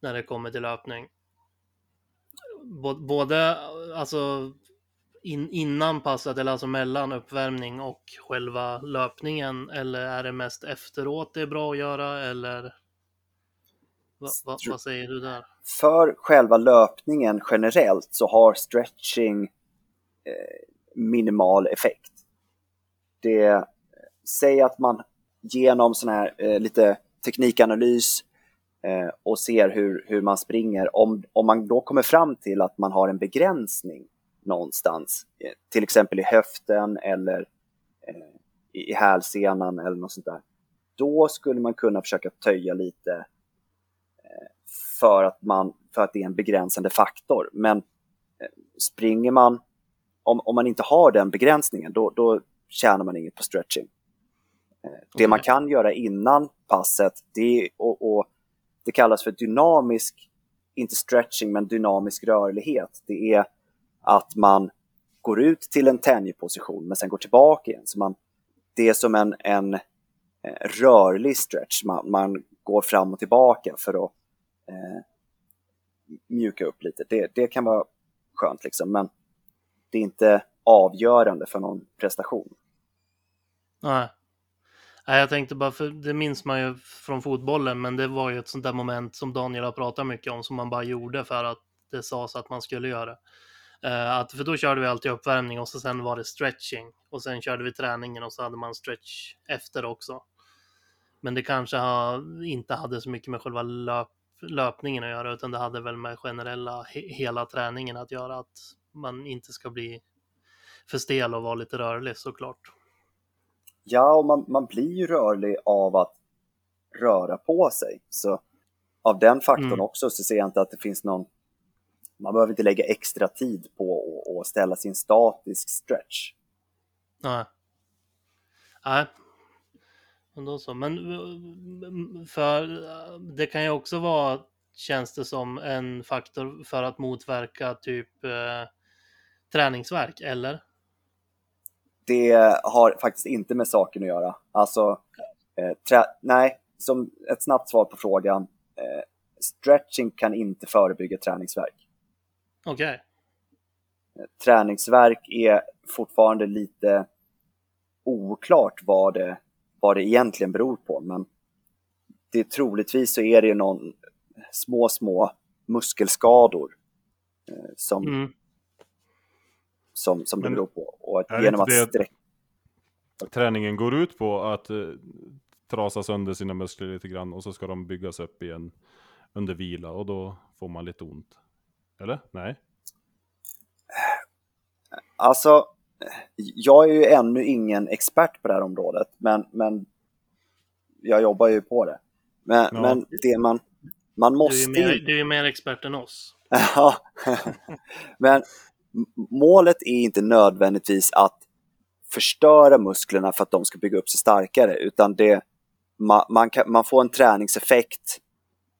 När det kommer till löpning. Bå- Både alltså in, innan passet eller alltså mellan uppvärmning och själva löpningen eller är det mest efteråt det är bra att göra eller? Va, va, vad säger du där? För själva löpningen generellt så har stretching eh, minimal effekt. Det säger att man genom sån här eh, lite teknikanalys eh, och ser hur, hur man springer, om, om man då kommer fram till att man har en begränsning någonstans, eh, till exempel i höften eller eh, i, i hälsenan eller något sånt där, då skulle man kunna försöka töja lite för att, man, för att det är en begränsande faktor. Men eh, springer man, om, om man inte har den begränsningen, då, då tjänar man inget på stretching. Eh, Det man Okej. kan göra innan passet, det, är, och det kallas för dynamisk, inte stretching, men dynamisk rörlighet. Det är att man går ut till en tänjeposition men sen går tillbaka igen. Så man, det är som en, en eh, rörlig stretch. Man, man går fram och tillbaka för att eh, mjuka upp lite. Det, det kan vara skönt liksom, men det är inte avgörande för någon prestation. Nej. Nej, jag tänkte bara, för det minns man ju från fotbollen, men det var ju ett sånt där moment som Daniel har pratat mycket om, som man bara gjorde för att det sades att man skulle göra. Eh, att, för då körde vi alltid uppvärmning och så sen var det stretching. Och sen körde vi träningen och så hade man stretch efter också. Men det kanske ha, inte hade så mycket med själva löp, löpningen att göra, utan det hade väl med generella he, hela träningen att göra. Att man inte ska bli för stel och vara lite rörlig såklart. Ja, och man, man blir ju rörlig av att röra på sig. Så av den faktorn Mm. också så ser jag inte att det finns någon... Man behöver inte lägga extra tid på att- ställa sin statisk stretch. Nej. Nej. Men då så. Men för det kan ju också vara, känns det som, en faktor för att motverka typ eh, träningsverk, eller? Det har faktiskt inte med saken att göra. Alltså, eh, nej, som ett snabbt svar på frågan. Eh, stretching kan inte förebygga träningsverk. Okej. träningsverk är fortfarande lite oklart vad det, vad det egentligen beror på. Men det är troligtvis så är det någon små, små muskelskador eh, som, Mm. Som, som det Men beror på. Och att är det genom att det- sträcka Träningen går ut på att eh, trasa sönder sina muskler lite grann och så ska de byggas upp igen under vila och då får man lite ont. Eller? Nej? Alltså, jag är ju ännu ingen expert på det här området, men, men jag jobbar ju på det. Men, Ja. men det man, man Du är måste mer, du är mer expert än oss. <laughs> Ja, men målet är inte nödvändigtvis att förstöra musklerna för att de ska bygga upp sig starkare, utan det, man, man, kan, man får en träningseffekt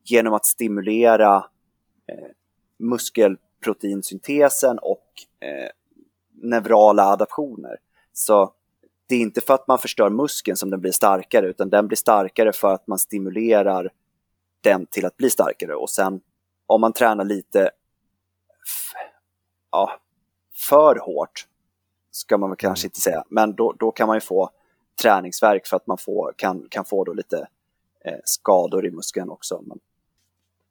genom att stimulera eh, muskelproteinsyntesen och eh, neurala adaptioner. Så det är inte för att man förstör muskeln som den blir starkare, utan den blir starkare för att man stimulerar den till att bli starkare. Och sen om man tränar lite ja, för hårt, ska man kanske inte säga, men då, då kan man ju få träningsverk för att man får, kan, kan få då lite eh, skador i muskeln också. Men,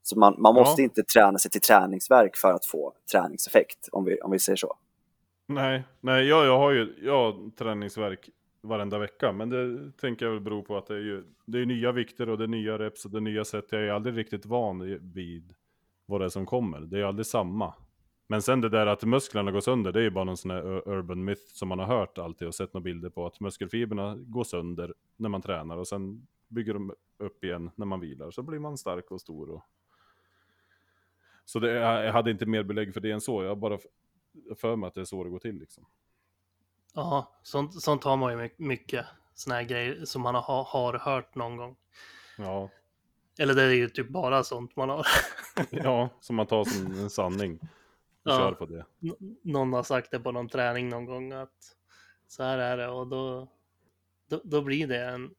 så man, man måste Ja. inte träna sig till träningsverk för att få träningseffekt, om vi, om vi säger så. Nej, nej jag, jag har ju jag har träningsverk varenda vecka. Men det tänker jag väl beror på att det är ju det är nya vikter och det är nya reps och det är nya sätt. Jag är aldrig riktigt van vid vad det är som kommer. Det är aldrig samma. Men sen det där att musklerna går sönder, det är ju bara någon sån här ur- urban myth som man har hört alltid och sett några bilder på. Att muskelfibrerna går sönder när man tränar och sen bygger de upp igen när man vilar. Så blir man stark och stor. Och... Så det, jag hade inte mer belägg för det än så. Jag bara för mig att det är så det går till liksom. Ja, sånt, sånt har man ju my- mycket. Såna här grejer som man har, har hört någon gång. Ja, Eller det är ju typ bara sånt man har. <laughs> ja som man tar som en sanning. Ja. kör på det. N- någon har sagt det på någon träning någon gång att så här är det och då, då, då blir det en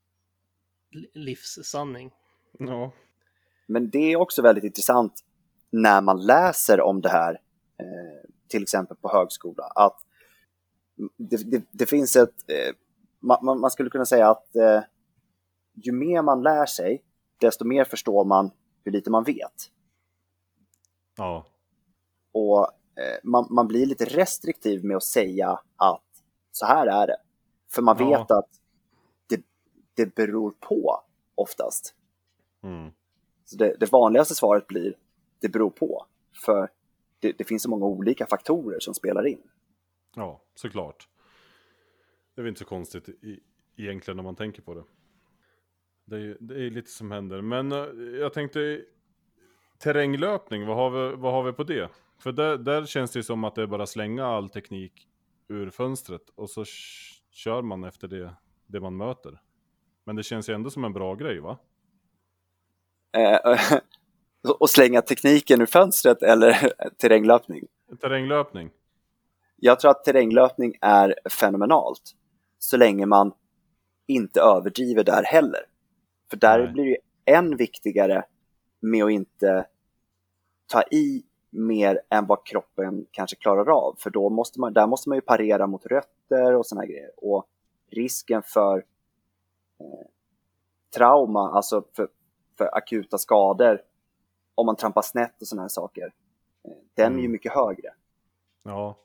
li- livssanning. Ja, Men det är också väldigt intressant när man läser om det här, eh, till exempel på högskola, att det, det, det finns ett... Eh, man, man- man skulle kunna säga att eh, ju mer man lär sig, desto mer förstår man hur lite man vet. ja, Och eh, man, man blir lite restriktiv med att säga att så här är det. För man Ja. vet att det, det beror på oftast. mm. Så det, det vanligaste svaret blir det beror på. För det, det finns så många olika faktorer som spelar in. ja såklart. Det är väl inte så konstigt i, egentligen när man tänker på det. Det är, det är lite som händer. Men eh, jag tänkte terränglöpning, vad har vi, vad har vi på det? För där, där känns det ju som att det är bara slänga all teknik ur fönstret och så kör man efter det, det man möter. Men det känns ju ändå som en bra grej va? Eh, <laughs> och slänga tekniken ur fönstret eller <laughs> terränglöpning. Terränglöpning. Jag tror att terränglöpning är fenomenalt. Så länge man inte överdriver där heller. För där Nej. blir det än viktigare med att inte ta i mer än vad kroppen kanske klarar av. För då måste man, där måste man ju parera mot rötter och såna grejer. Och risken för eh, trauma, alltså för, för akuta skador, om man trampar snett och såna här saker, eh, den är ju Mm. mycket högre. Ja,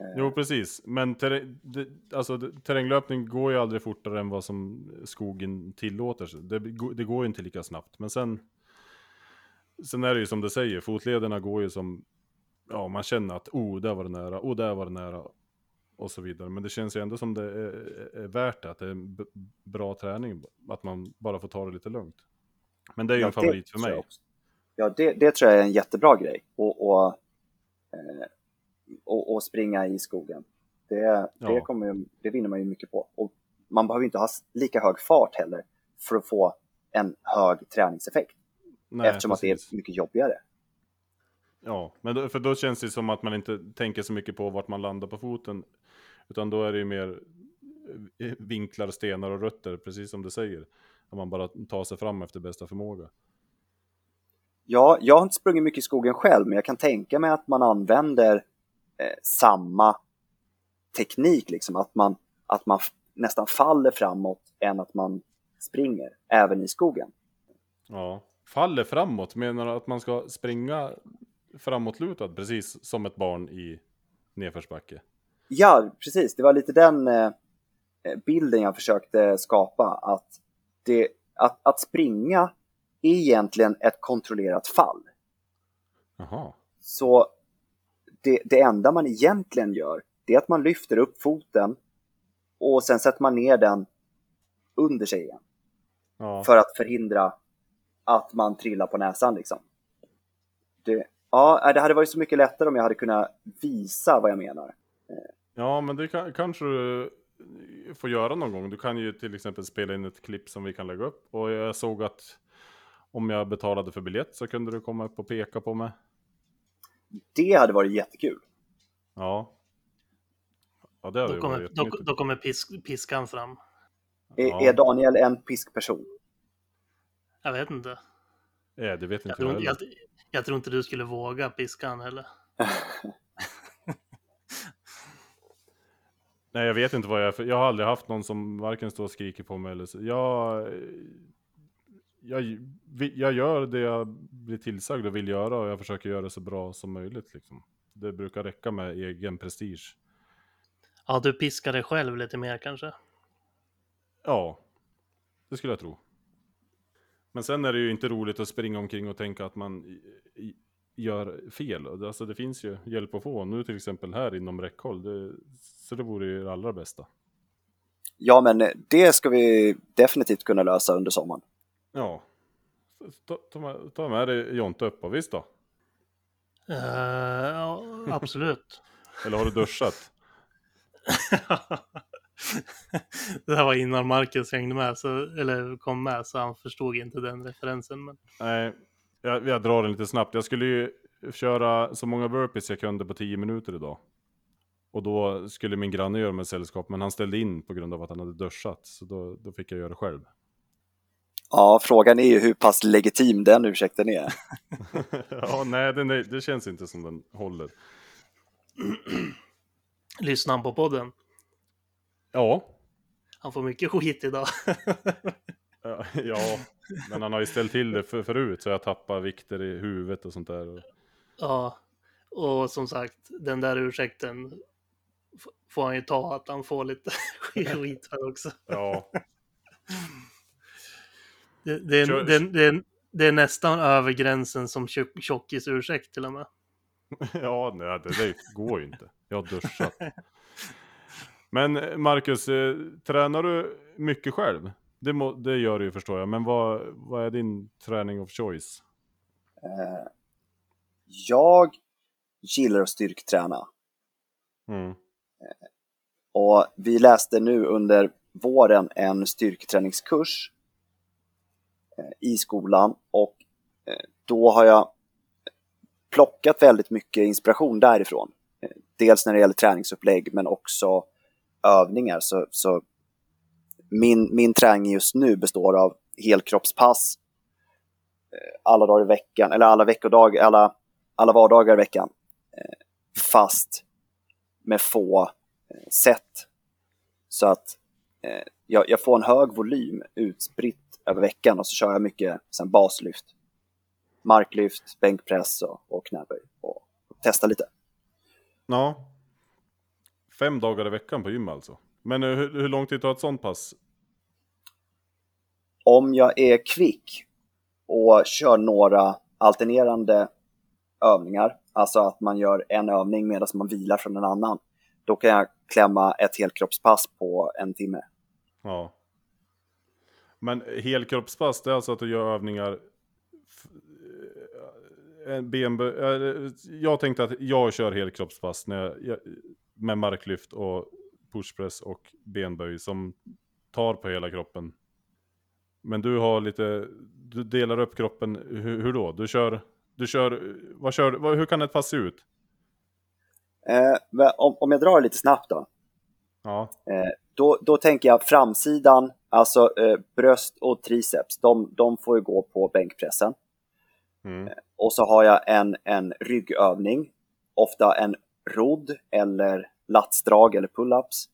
Eh, Jo, precis. Men terräng, det, alltså, terränglöpning går ju aldrig fortare än vad som skogen tillåter. Det, det går ju inte lika snabbt. Men sen, sen är det ju som du säger, fotlederna går ju som, ja man känner att oh, där var det nära, oh, där var det nära. Och så vidare. Men det känns ju ändå som det är, är värt det, att det är en bra träning. Att man bara får ta det lite lugnt. Men det är ju Ja, en favorit för mig. Ja, det, det tror jag är en jättebra grej. Och, och, eh, och, och springa i skogen. Det, det, Ja. kommer, ju- det vinner man ju mycket på. Och man behöver inte ha lika hög fart heller för att få en hög träningseffekt. Nej, eftersom att det precis. är mycket jobbigare. Ja, men då, för då känns det som att man inte tänker så mycket på vart man landar på foten. Utan då är det ju mer eh, vinklar, stenar och rötter, precis som du säger. Att man bara tar sig fram efter bästa förmåga. Ja, jag har inte sprungit mycket i skogen själv, men jag kan tänka mig att man använder eh, samma teknik, liksom att man, att man nästan faller framåt än att man springer, även i skogen. Ja. Faller framåt, menar du att man ska springa framåtlutad, precis som ett barn i nedförsbacke? Ja, precis. Det var lite den eh, bilden jag försökte skapa. Att, det, att, att springa är egentligen ett kontrollerat fall. Jaha. Så det, det enda man egentligen gör, det är att man lyfter upp foten och sen sätter man ner den under sig igen. Ja. För att förhindra att man trillar på näsan liksom. Det, ja, det hade varit så mycket lättare om jag hade kunnat visa vad jag menar. Ja, men det kan, kanske du får göra någon gång. Du kan ju till exempel spela in ett klipp som vi kan lägga upp. Och jag såg att om jag betalade för biljett så kunde du komma upp och peka på mig. Det hade varit jättekul. Ja. Ja, det hade Då kommer, varit då, då kommer pisk, piskan fram. Är, Ja. är Daniel en piskperson? Jag vet inte. Nej, det vet inte jag tror, jag, jag tror inte du skulle våga piskan heller. <laughs> Nej, jag vet inte vad jag är för. Jag har aldrig haft någon som varken står och skriker på mig eller så. Jag, jag, jag gör det jag blir tillsagd och vill göra och jag försöker göra det så bra som möjligt. Liksom. Det brukar räcka med egen prestige. Ja, du piskar dig själv lite mer kanske. Ja, det skulle jag tro. Men sen är det ju inte roligt att springa omkring och tänka att man gör fel. Alltså det finns ju hjälp att få. Nu till exempel här inom räckhåll. Det, så det vore ju det allra bästa. Ja, men det ska vi definitivt kunna lösa under sommaren. Ja. Ta, ta, med, ta med dig Jonte upp och visst då? Eh, ja, absolut. Eller har du duschat? <laughs> <laughs> det här var innan Marcus hängde med, så, eller kom med, så han förstod inte den referensen. Men... Nej, jag, jag drar den lite snabbt. Jag skulle ju köra så många burpees jag kunde på 10 minuter idag. Och då skulle min granne göra mig sällskap, men han ställde in på grund av att han hade duschat. Så då, då fick jag göra det själv. Ja, frågan är ju hur pass legitim den ursäkten är. <laughs> <laughs> ja, nej, den, det känns inte som den håller. Lyssnar han på podden? Ja, Han får mycket skit idag. <laughs> ja, men han har ju ställt till det för, förut, så jag tappar vikter i huvudet och sånt där. ja, och som sagt, den där ursäkten får han ju ta att han får lite <laughs> skit för också. Ja, Det, det, är, det, det, det är nästan över gränsen som tjock- tjockisursäkt till och med. <laughs> ja nej, det, det går ju inte. Jag har duschat. Men eh, Marcus, eh, tränar du mycket själv? Det, må, det gör du ju förstår jag, men vad, vad är din träning of choice? Eh, Jag gillar att styrkträna. Mm. Och vi läste nu under våren en styrketräningskurs i skolan och då har jag plockat väldigt mycket inspiration därifrån. Dels när det gäller träningsupplägg men också övningar. Så, så min, min träning just nu består av helkroppspass eh, alla dagar i veckan, eller alla veckodagar, alla, alla vardagar i veckan. Eh, fast med få eh, sätt. Så att jag, jag får en hög volym utspritt över veckan och så kör jag mycket sen baslyft. Marklyft, bänkpress och, och knäböj. Och, och testa lite. Ja. Fem dagar i veckan på gym alltså. Men eh, hur, hur lång tid tar ett sånt pass? Om jag är kvick och kör några alternerande övningar, alltså att man gör en övning medan man vilar från en annan, då kan jag klämma ett helkroppspass på en timme. Ja. Men helkroppspass, det är alltså att du gör övningar eh, eh, Jag tänkte att jag kör helkroppspass när jag, jag, med marklyft och pushpress och benböj som tar på hela kroppen. Men du har lite, du delar upp kroppen, hur, hur då? Du kör, du kör, vad kör, vad, hur kan ett pass se ut? Eh, om, om jag drar lite snabbt då. Ja, Eh, då, då tänker jag framsidan, alltså eh, bröst och triceps, de, de får ju gå på bänkpressen. mm. Och så har jag en, en ryggövning, ofta en rodd eller latsdrag eller pull-ups.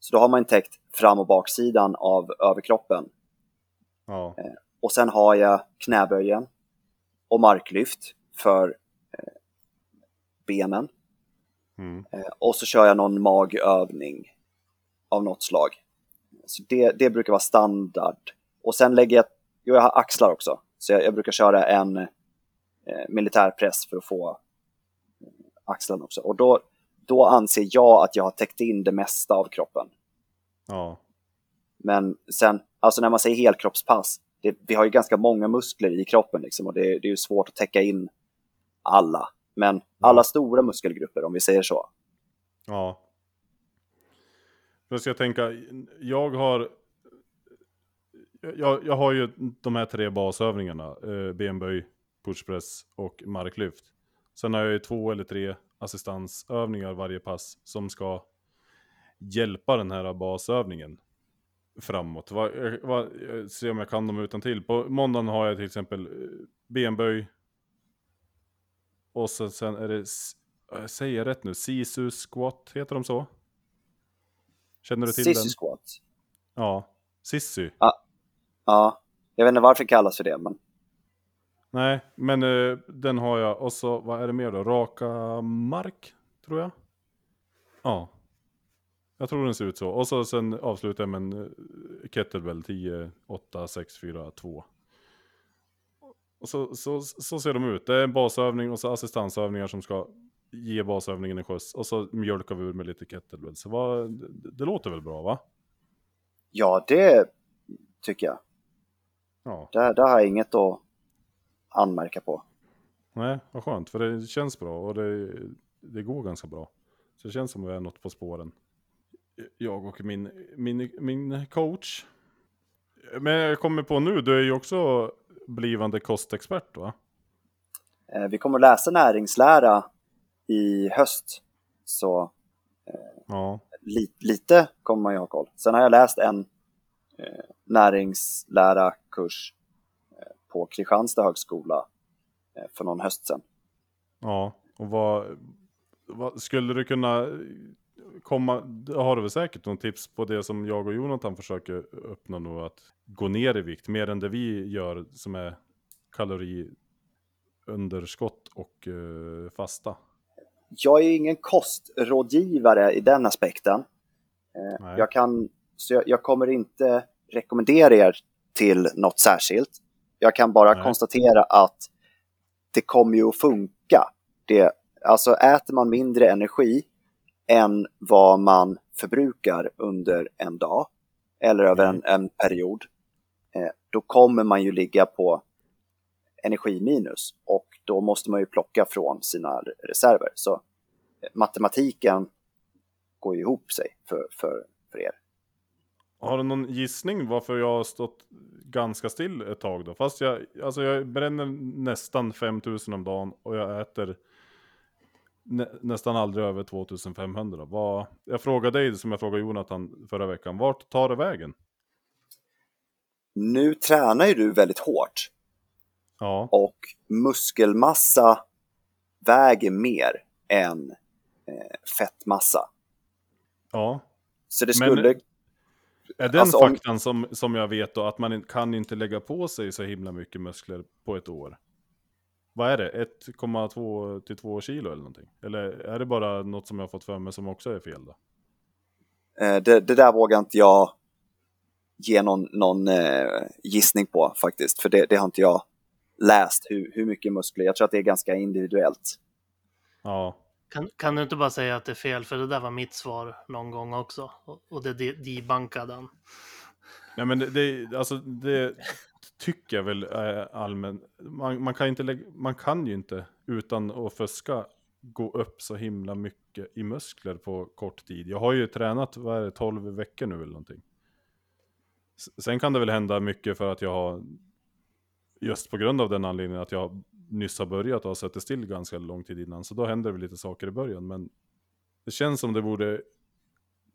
Så då har man täckt fram och baksidan av överkroppen. ja, Och sen har jag knäböjen och marklyft för eh, benen. mm. Eh, och så kör jag någon magövning av något slag. Så det, det brukar vara standard. Och sen lägger jag, jo, jag har axlar också. Så jag, jag brukar köra en eh, militärpress för att få eh, axlarna också. Och då, då anser jag att jag har täckt in det mesta av kroppen. ja, Men sen, alltså när man säger helkroppspass, det, vi har ju ganska många muskler i kroppen liksom och det, det är ju svårt att täcka in alla. Men alla stora muskelgrupper, om vi säger så. Ja. Då ska jag tänka, jag har... Jag, jag har ju de här tre basövningarna. Eh, benböj, pushpress och marklyft. Sen har jag ju två eller tre assistansövningar varje pass som ska hjälpa den här basövningen framåt. Vad, vad, se om jag kan dem utan till. På måndagen har jag till exempel eh, benböj. Och så, sen är det, säger jag rätt nu, sisu squat, heter de så? Känner du till Sissy den? squat. Ja, sissy. Ja, jag vet inte varför det kallas för det, men Nej, men eh, den har jag. Och så, vad är det mer då? Raka mark, tror jag. Ja. Jag tror den ser ut så. Och så sen avslutar jag med en eh, kettlebell 10, 8, 6, 4, 2. Och så, så, så ser de ut. Det är en basövning och så assistansövningar som ska ge basövningen en skjuts. Och så mjölkar vi ur med lite kettlebell. Så vad, det, det låter väl bra va? ja, det tycker jag. Ja. Där, där har jag inget att anmärka på. Nej, vad skönt. För det känns bra och det, det går ganska bra. Så det känns som att vi är något på spåren. Jag och min, min, min coach. Men jag kommer på nu, du är ju också blivande kostexpert va? Eh, Vi kommer att läsa näringslära i höst, så Ja, li, lite kommer man ju ha koll. Sen har jag läst en eh, näringslära-kurs eh, på Kristianstad högskola eh, för någon höst sedan. ja. Och vad, vad skulle du kunna komma, har du väl säkert någon tips på det som jag och Jonathan försöker uppnå nu, att gå ner i vikt mer än det vi gör som är kaloriunderskott och eh, fasta. Jag är ingen kostrådgivare i den aspekten. Eh. Jag, kan, så jag, jag kommer inte rekommendera er till något särskilt. Jag kan bara Nej. konstatera att det kommer ju att funka. Det, alltså äter man mindre energi än vad man förbrukar under en dag eller över en, en period, eh, då kommer man ju ligga på energiminus och då måste man ju plocka från sina reserver. Så eh, matematiken går ihop sig för, för, för er. Har du någon gissning varför jag har stått ganska still ett tag då? Fast jag, alltså jag bränner nästan 5000 om dagen och jag äter nä, nästan aldrig över 2500. Vad, jag frågade dig som jag frågade Jonathan förra veckan, vart tar det vägen? Nu tränar ju du väldigt hårt Ja, och muskelmassa väger mer än eh, fettmassa. ja. Så det Men- skulle... Är den Alltså, om- faktan som, som jag vet då, att man kan inte lägga på sig så himla mycket muskler på ett år? Vad är det? 1,2 till 2 kilo eller någonting? Eller är det bara något som jag har fått för mig som också är fel då? Eh, det, det där vågar inte jag ge någon, någon eh, gissning på faktiskt, för det, det har inte jag läst hur, hur mycket muskler. Jag tror att det är ganska individuellt. Ja, kan, kan du inte bara säga att det är fel? För det där var mitt svar någon gång också. Och, och det debankade han. Nej men det, det, alltså det tycker jag väl eh, är allmän. Man, man, kan inte lägga, man kan ju inte utan att fuska gå upp så himla mycket i muskler på kort tid. Jag har ju tränat, vad är det, 12 veckor nu eller någonting. Sen kan det väl hända mycket för att jag har, just på grund av den anledningen att jag nyss har börjat och har suttit still ganska lång tid innan. Så då händer det väl lite saker i början. Men det känns som det borde,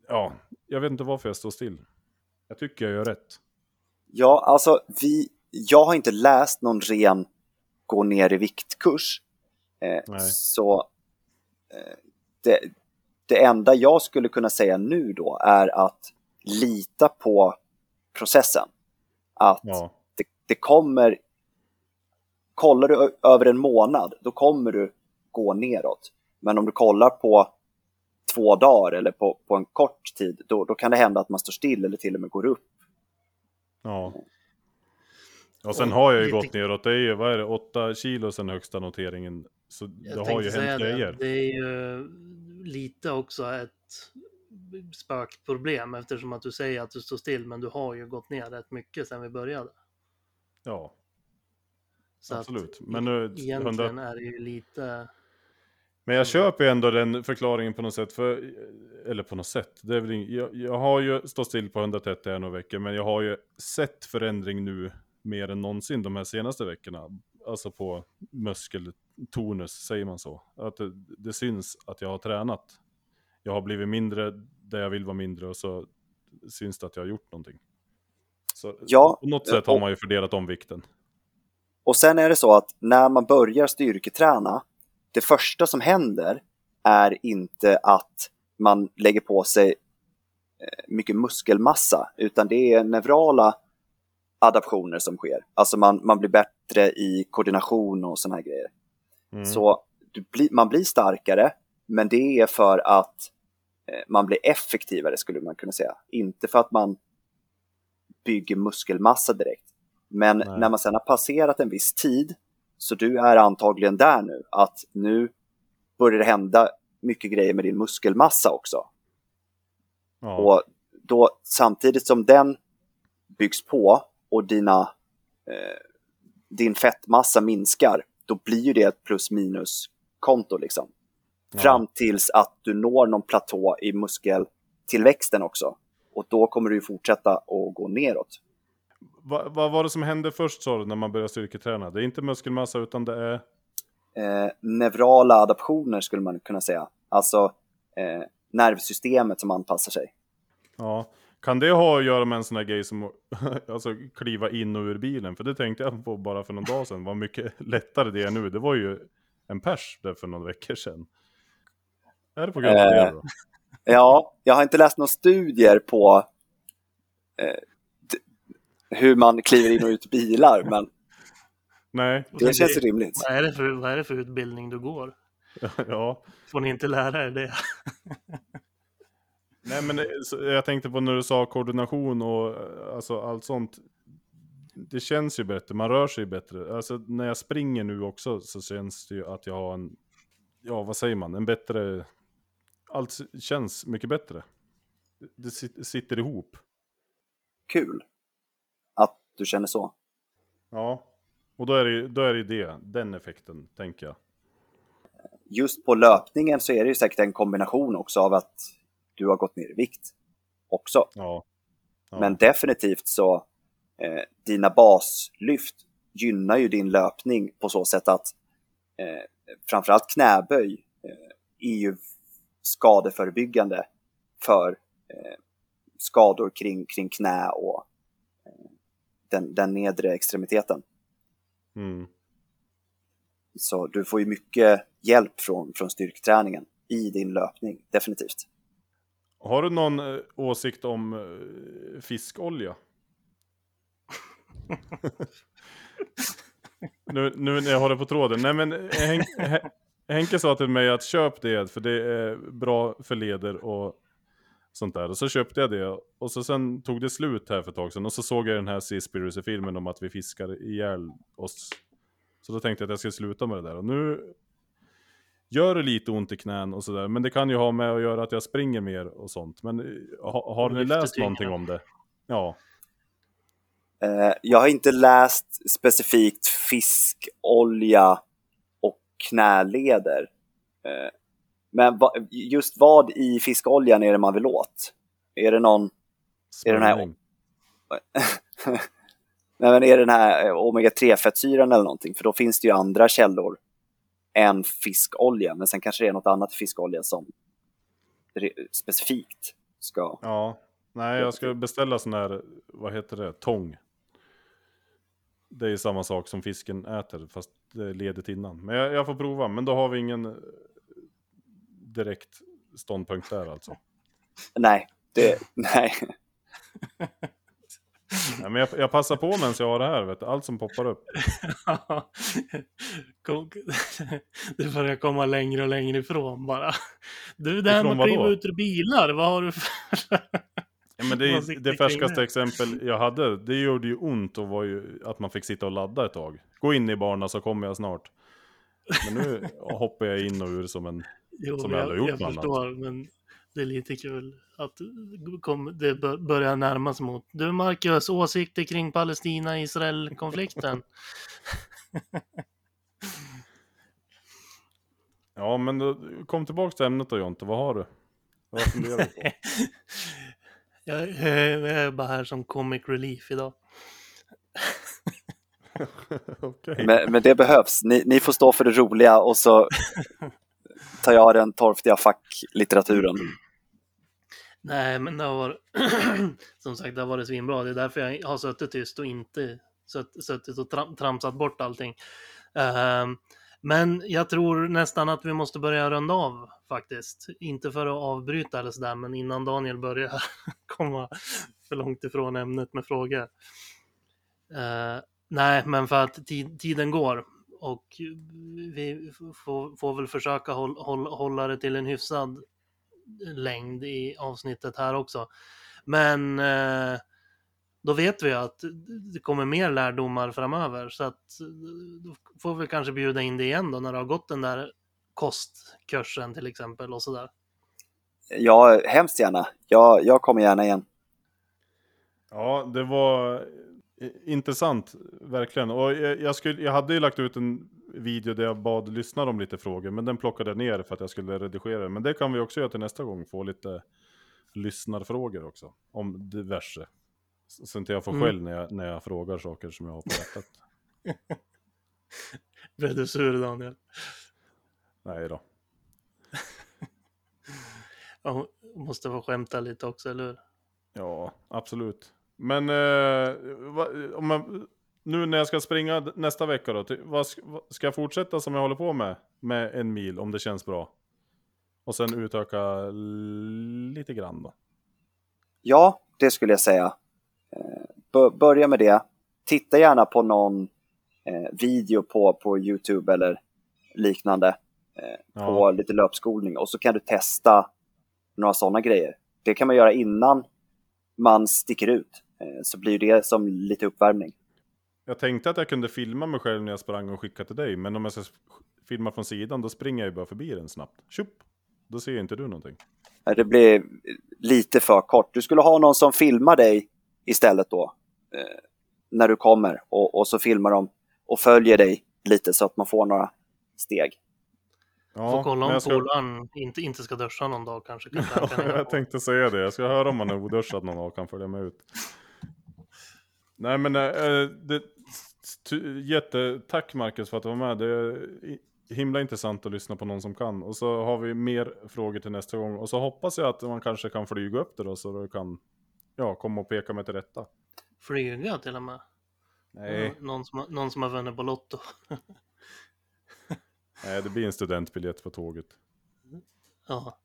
ja, jag vet inte varför jag står still. Jag tycker jag gör rätt. Ja, alltså vi, jag har inte läst någon ren gå ner i viktkurs. Eh, så eh, det, det enda jag skulle kunna säga nu då är att lita på processen. Att Ja, det, det kommer, kollar du över en månad, då kommer du gå neråt. Men om du kollar på två dagar eller på, på en kort tid, då, då kan det hända att man står still eller till och med går upp. ja. Och sen har jag ju lite- gått neråt. Det är ju, vad är det, 8 kilo sen högsta noteringen. Så Jag det har ju hänt det. grejer. Det är ju lite också ett spökproblem eftersom att du säger att du står still men du har ju gått ner rätt mycket sedan vi började. Ja, Så absolut. Men nu, egentligen 100... är det ju lite... Men jag köper ju ändå den förklaringen på något sätt. För, eller på något sätt. Det är väl ing... jag, jag har ju stått still på 130 här några veckor. Men jag har ju sett förändring nu mer än någonsin de här senaste veckorna. Alltså på muskeltonus, säger man så. Att det, det syns att jag har tränat. Jag har blivit mindre där jag vill vara mindre och så syns det att jag har gjort någonting. Så Ja, på något sätt har man ju fördelat om vikten. Och sen är det så att när man börjar styrketräna, det första som händer är inte att man lägger på sig eh, mycket muskelmassa, utan det är neurala adaptioner som sker. Alltså man, man blir bättre i koordination och såna här grejer. Mm. Så du blir, man blir starkare, men det är för att eh, man blir effektivare skulle man kunna säga. Inte för att man bygger muskelmassa direkt. Men Nej. när man sedan har passerat en viss tid, så du är antagligen där nu, att nu börjar det hända mycket grejer med din muskelmassa också. ja. Och då samtidigt som den byggs på och dina, eh, din fettmassa minskar, då blir ju det ett plus minus konto liksom. Ja. Fram tills att du når någon platå i muskeltillväxten också. Och då kommer du ju fortsätta att gå neråt. Va- Vad var det som hände först sa du när man började styrketräna? Det är inte muskelmassa utan det är... Eh, neurala adaptioner skulle man kunna säga. Alltså eh, nervsystemet som anpassar sig. Ja. Kan det ha att göra med en sån här grej som <laughs> alltså, kliva in och ur bilen? För det tänkte jag på bara för någon dag sedan. Vad mycket <laughs> lättare det är nu. Det var ju en pers där för några veckor sedan. Är det på grund av det Eh, då? Ja, jag har inte läst några studier på eh, hur man kliver in och ut bilar, men Nej. det känns rimligt. Vad är, det för, vad är det för utbildning du går? <laughs> ja. Får ni inte lära er det? Nej men det- jag tänkte på när du sa koordination och eh, alltså allt sånt. Det känns ju bättre, man rör sig bättre. Alltså när jag springer nu också så känns det ju att jag har en, ja vad säger man, en bättre, allt känns mycket bättre. Det sit- sitter ihop. Kul du känner så. Ja. Och då är det då är det det, den effekten tänker jag. Just på löpningen så är det ju säkert en kombination också av att du har gått ner i vikt också. Ja. ja. Men definitivt så, eh, dina baslyft gynnar ju din löpning på så sätt att eh, framförallt knäböj eh, är ju skadeförebyggande för eh, skador kring, kring knä och den, den nedre extremiteten. Mm. Så du får ju mycket hjälp från, från styrketräningen i din löpning, definitivt. Har du någon eh, åsikt om eh, fiskolja? <laughs> nu, nu när jag håller på tråden. Nej men eh, Hen- Henke sa till mig att köp det för det är bra för leder och sånt där. Och så köpte jag det och så sen tog det slut här för ett tag sedan. Och så såg jag den här Seaspiracy-filmen om att vi fiskar ihjäl oss. Så då tänkte jag att jag skulle sluta med det där. Och nu gör det lite ont i knän och sådär. Men det kan ju ha med att göra att jag springer mer och sånt. Men eh, ha, har ni läst någonting om det? Ja. Eh, jag har inte läst specifikt fiskolja och knäleder. Eh, men va, just vad i fiskoljan är det man vill åt? Är det någon, Är den här- <laughs> nej, men är det den här eh, omega-3-fettsyran eller någonting? För då finns det ju andra källor än fiskolja. Men sen kanske det är något annat i fiskolja som specifikt ska... Ja. Nej, jag ska beställa sån här, vad heter det, tång. Det är samma sak som fisken äter, fast det är ledigt innan. Men jag, jag får prova, men då har vi ingen direkt ståndpunkt där alltså. Nej, det, nej. Nej, men jag, jag passar på medan jag har det här, vet du. allt som poppar upp. <laughs> <laughs> Det börjar komma längre och längre ifrån bara. Du, det här Ifrån med att vadå? ut ur bilar, vad har du för... <laughs> Ja, men det, är, det färskaste exempel jag hade, det gjorde ju ont och var ju att man fick sitta och ladda ett tag. Gå in i barna så kommer jag snart. Men nu hoppar jag in och ur som en... <laughs> Jo, Som jag jag, aldrig gjort jag något förstår, men det är lite kul att kom, det bör- börjar närmas mot. Du Marcus, åsikter kring Palestina-Israel-konflikten? <laughs> Ja, men då, kom tillbaka till ämnet då Jonte, vad har du? Vad funderar du på? <laughs> jag, jag är bara här som comic relief idag. <laughs> Okej. Men, men det behövs. Ni, ni får stå för det roliga och så <laughs> tar jag den torftiga facklitteraturen. Nej, men det har varit, <clears throat> som sagt, det har varit svinbra. Det är därför jag har suttit tyst och inte sutt- suttit och tram, tramsat bort allting. Ehm, men jag tror nästan att vi måste börja runda av faktiskt. Inte för att avbryta eller sådär, men innan Daniel börjar <laughs> komma för långt ifrån ämnet med frågor. Eh, nej, men för att tid, tiden går och vi får, får väl försöka håll, håll, hålla det till en hyfsad längd i avsnittet här också. Men eh, då vet vi att det kommer mer lärdomar framöver så att eh, då får vi kanske bjuda in det igen då när du har gått den där kostkursen till exempel och sådär. Ja, hemskt gärna. Jag, jag kommer gärna igen. Ja, det var intressant, verkligen. Och jag, jag, skulle, jag hade ju lagt ut en video där jag bad lyssnare om lite frågor, men den plockade jag ner för att jag skulle redigera den. Men det kan vi också göra till nästa gång, få lite lyssnarfrågor också, om diverse. Så så inte jag får Mm. skäll när jag, när jag frågar saker som jag har på hjärtat. <laughs> Blev du sur Daniel? Nej då. <laughs> Jag måste få skämta lite också, eller hur? Ja, absolut. Men eh, va, om man, nu när jag ska springa nästa vecka då, vad, sk- vad, ska jag fortsätta som jag håller på med? Med en mil om det känns bra? Och sen utöka lite grann då. Ja, det skulle jag säga. Eh, bör- Börja med det. Titta gärna på någon eh, video på, på Youtube eller liknande eh, Ja. på lite löpskolning och så kan du testa några sådana grejer. Det kan man göra innan man sticker ut, så blir det som lite uppvärmning. Jag tänkte att jag kunde filma mig själv när jag sprang och skicka till dig, men om jag ska filma från sidan då springer jag ju bara förbi den snabbt. Tjup! Då ser inte du någonting. Eh, Det blir lite för kort. Du skulle ha någon som filmar dig istället då, eh, när du kommer och, och så filmar de och följer dig lite så att man får några steg. Ja, Får kolla om jag ska- polaren inte, inte ska duscha någon dag kanske. Kan <laughs> Ja, jag tänkte säga det. Jag ska höra om han är oduschad någon dag och kan följa med ut. Nej men äh, det, jättetack Marcus för att du var med. Det är himla intressant att lyssna på någon som kan. Och så har vi mer frågor till nästa gång. Och så hoppas jag att man kanske kan flyga upp det då så du kan ja, komma och peka mig till rätta. Flyga till och med. Nej, Någon, som, någon som har vunnit på Lotto. <laughs> <laughs> nej, det blir en studentbiljett på tåget. Ja,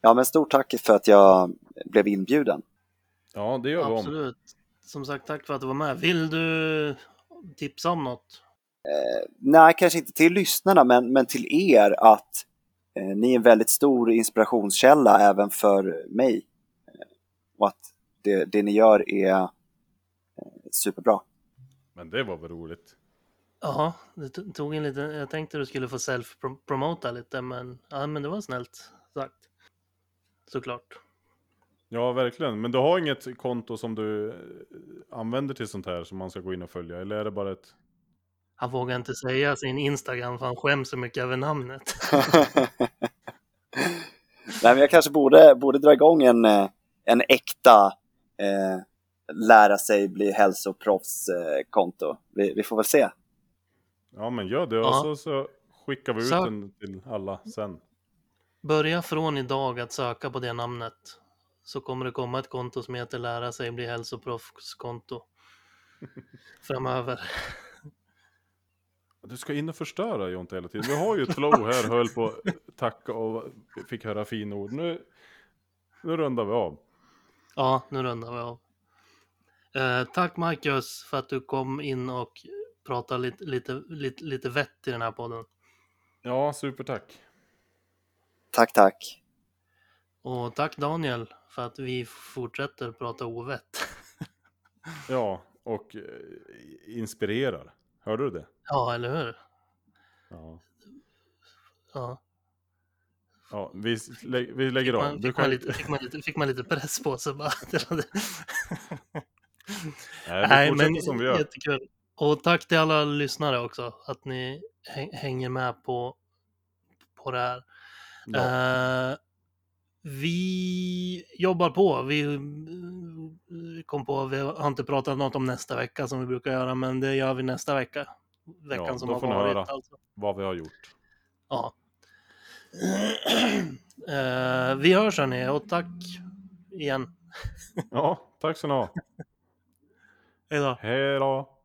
Ja, men stort tack för att jag blev inbjuden. Ja, det gör vi om. absolut. Som sagt, tack för att du var med. Vill du tipsa om något? Nej, kanske inte till lyssnarna, men, men till er att eh, ni är en väldigt stor inspirationskälla även för mig. Eh, och att det, det ni gör är eh, superbra. Men det var väl roligt. Ja, det to- tog en liten... Jag tänkte du skulle få self-promota lite, men, ja, men det var snällt sagt. Såklart. Ja, verkligen. Men du har inget konto som du eh, använder till sånt här som man ska gå in och följa? Eller är det bara ett... Han vågar inte säga sin Instagram för han skäms så mycket över namnet. <laughs> Nej, men jag kanske borde, borde dra igång en, eh, en äkta eh, lära sig bli hälsoproffs-konto. Vi, vi får väl se. Ja, men gör det. Och Ja. så, så skickar vi ut Så- den till alla sen. Börja från idag att söka på det namnet. Så kommer det komma ett konto som heter lära sig bli hälsoproffskonto. <laughs> Framöver. Du ska in och förstöra Jonte hela tiden. Vi har ju ett flow här, höll på tacka och fick höra fina ord. Nu, nu rundar vi av. Ja, nu rundar vi av. Eh, tack Marcus för att du kom in och pratade lite, lite, lite, lite vett i den här podden. Ja, supertack. Tack, tack. Och tack Daniel för att vi fortsätter prata ovett. <laughs> Ja, och eh, inspirerar. Hörde du det? Ja, eller hur? Ja. Ja. Ja, vi, lä- vi lägger av. Man, Du fick, man lite, fick, man lite, fick man lite press på sig bara. <laughs> <laughs> Nej, vi Nej, men som vi gör. jättekul. Och tack till alla lyssnare också, att ni häng- hänger med på, på det här. Ja. Eh, vi jobbar på. Vi eh, kom på, vi har inte pratat något om nästa vecka som vi brukar göra, men det gör vi nästa vecka. Veckan Ja, som har varit. höra. Alltså. Vad vi har gjort. Ja. <clears throat> Eh, vi hörs hörni och tack igen. Ja, tack så ni ha. <laughs> Hej då. Hej då.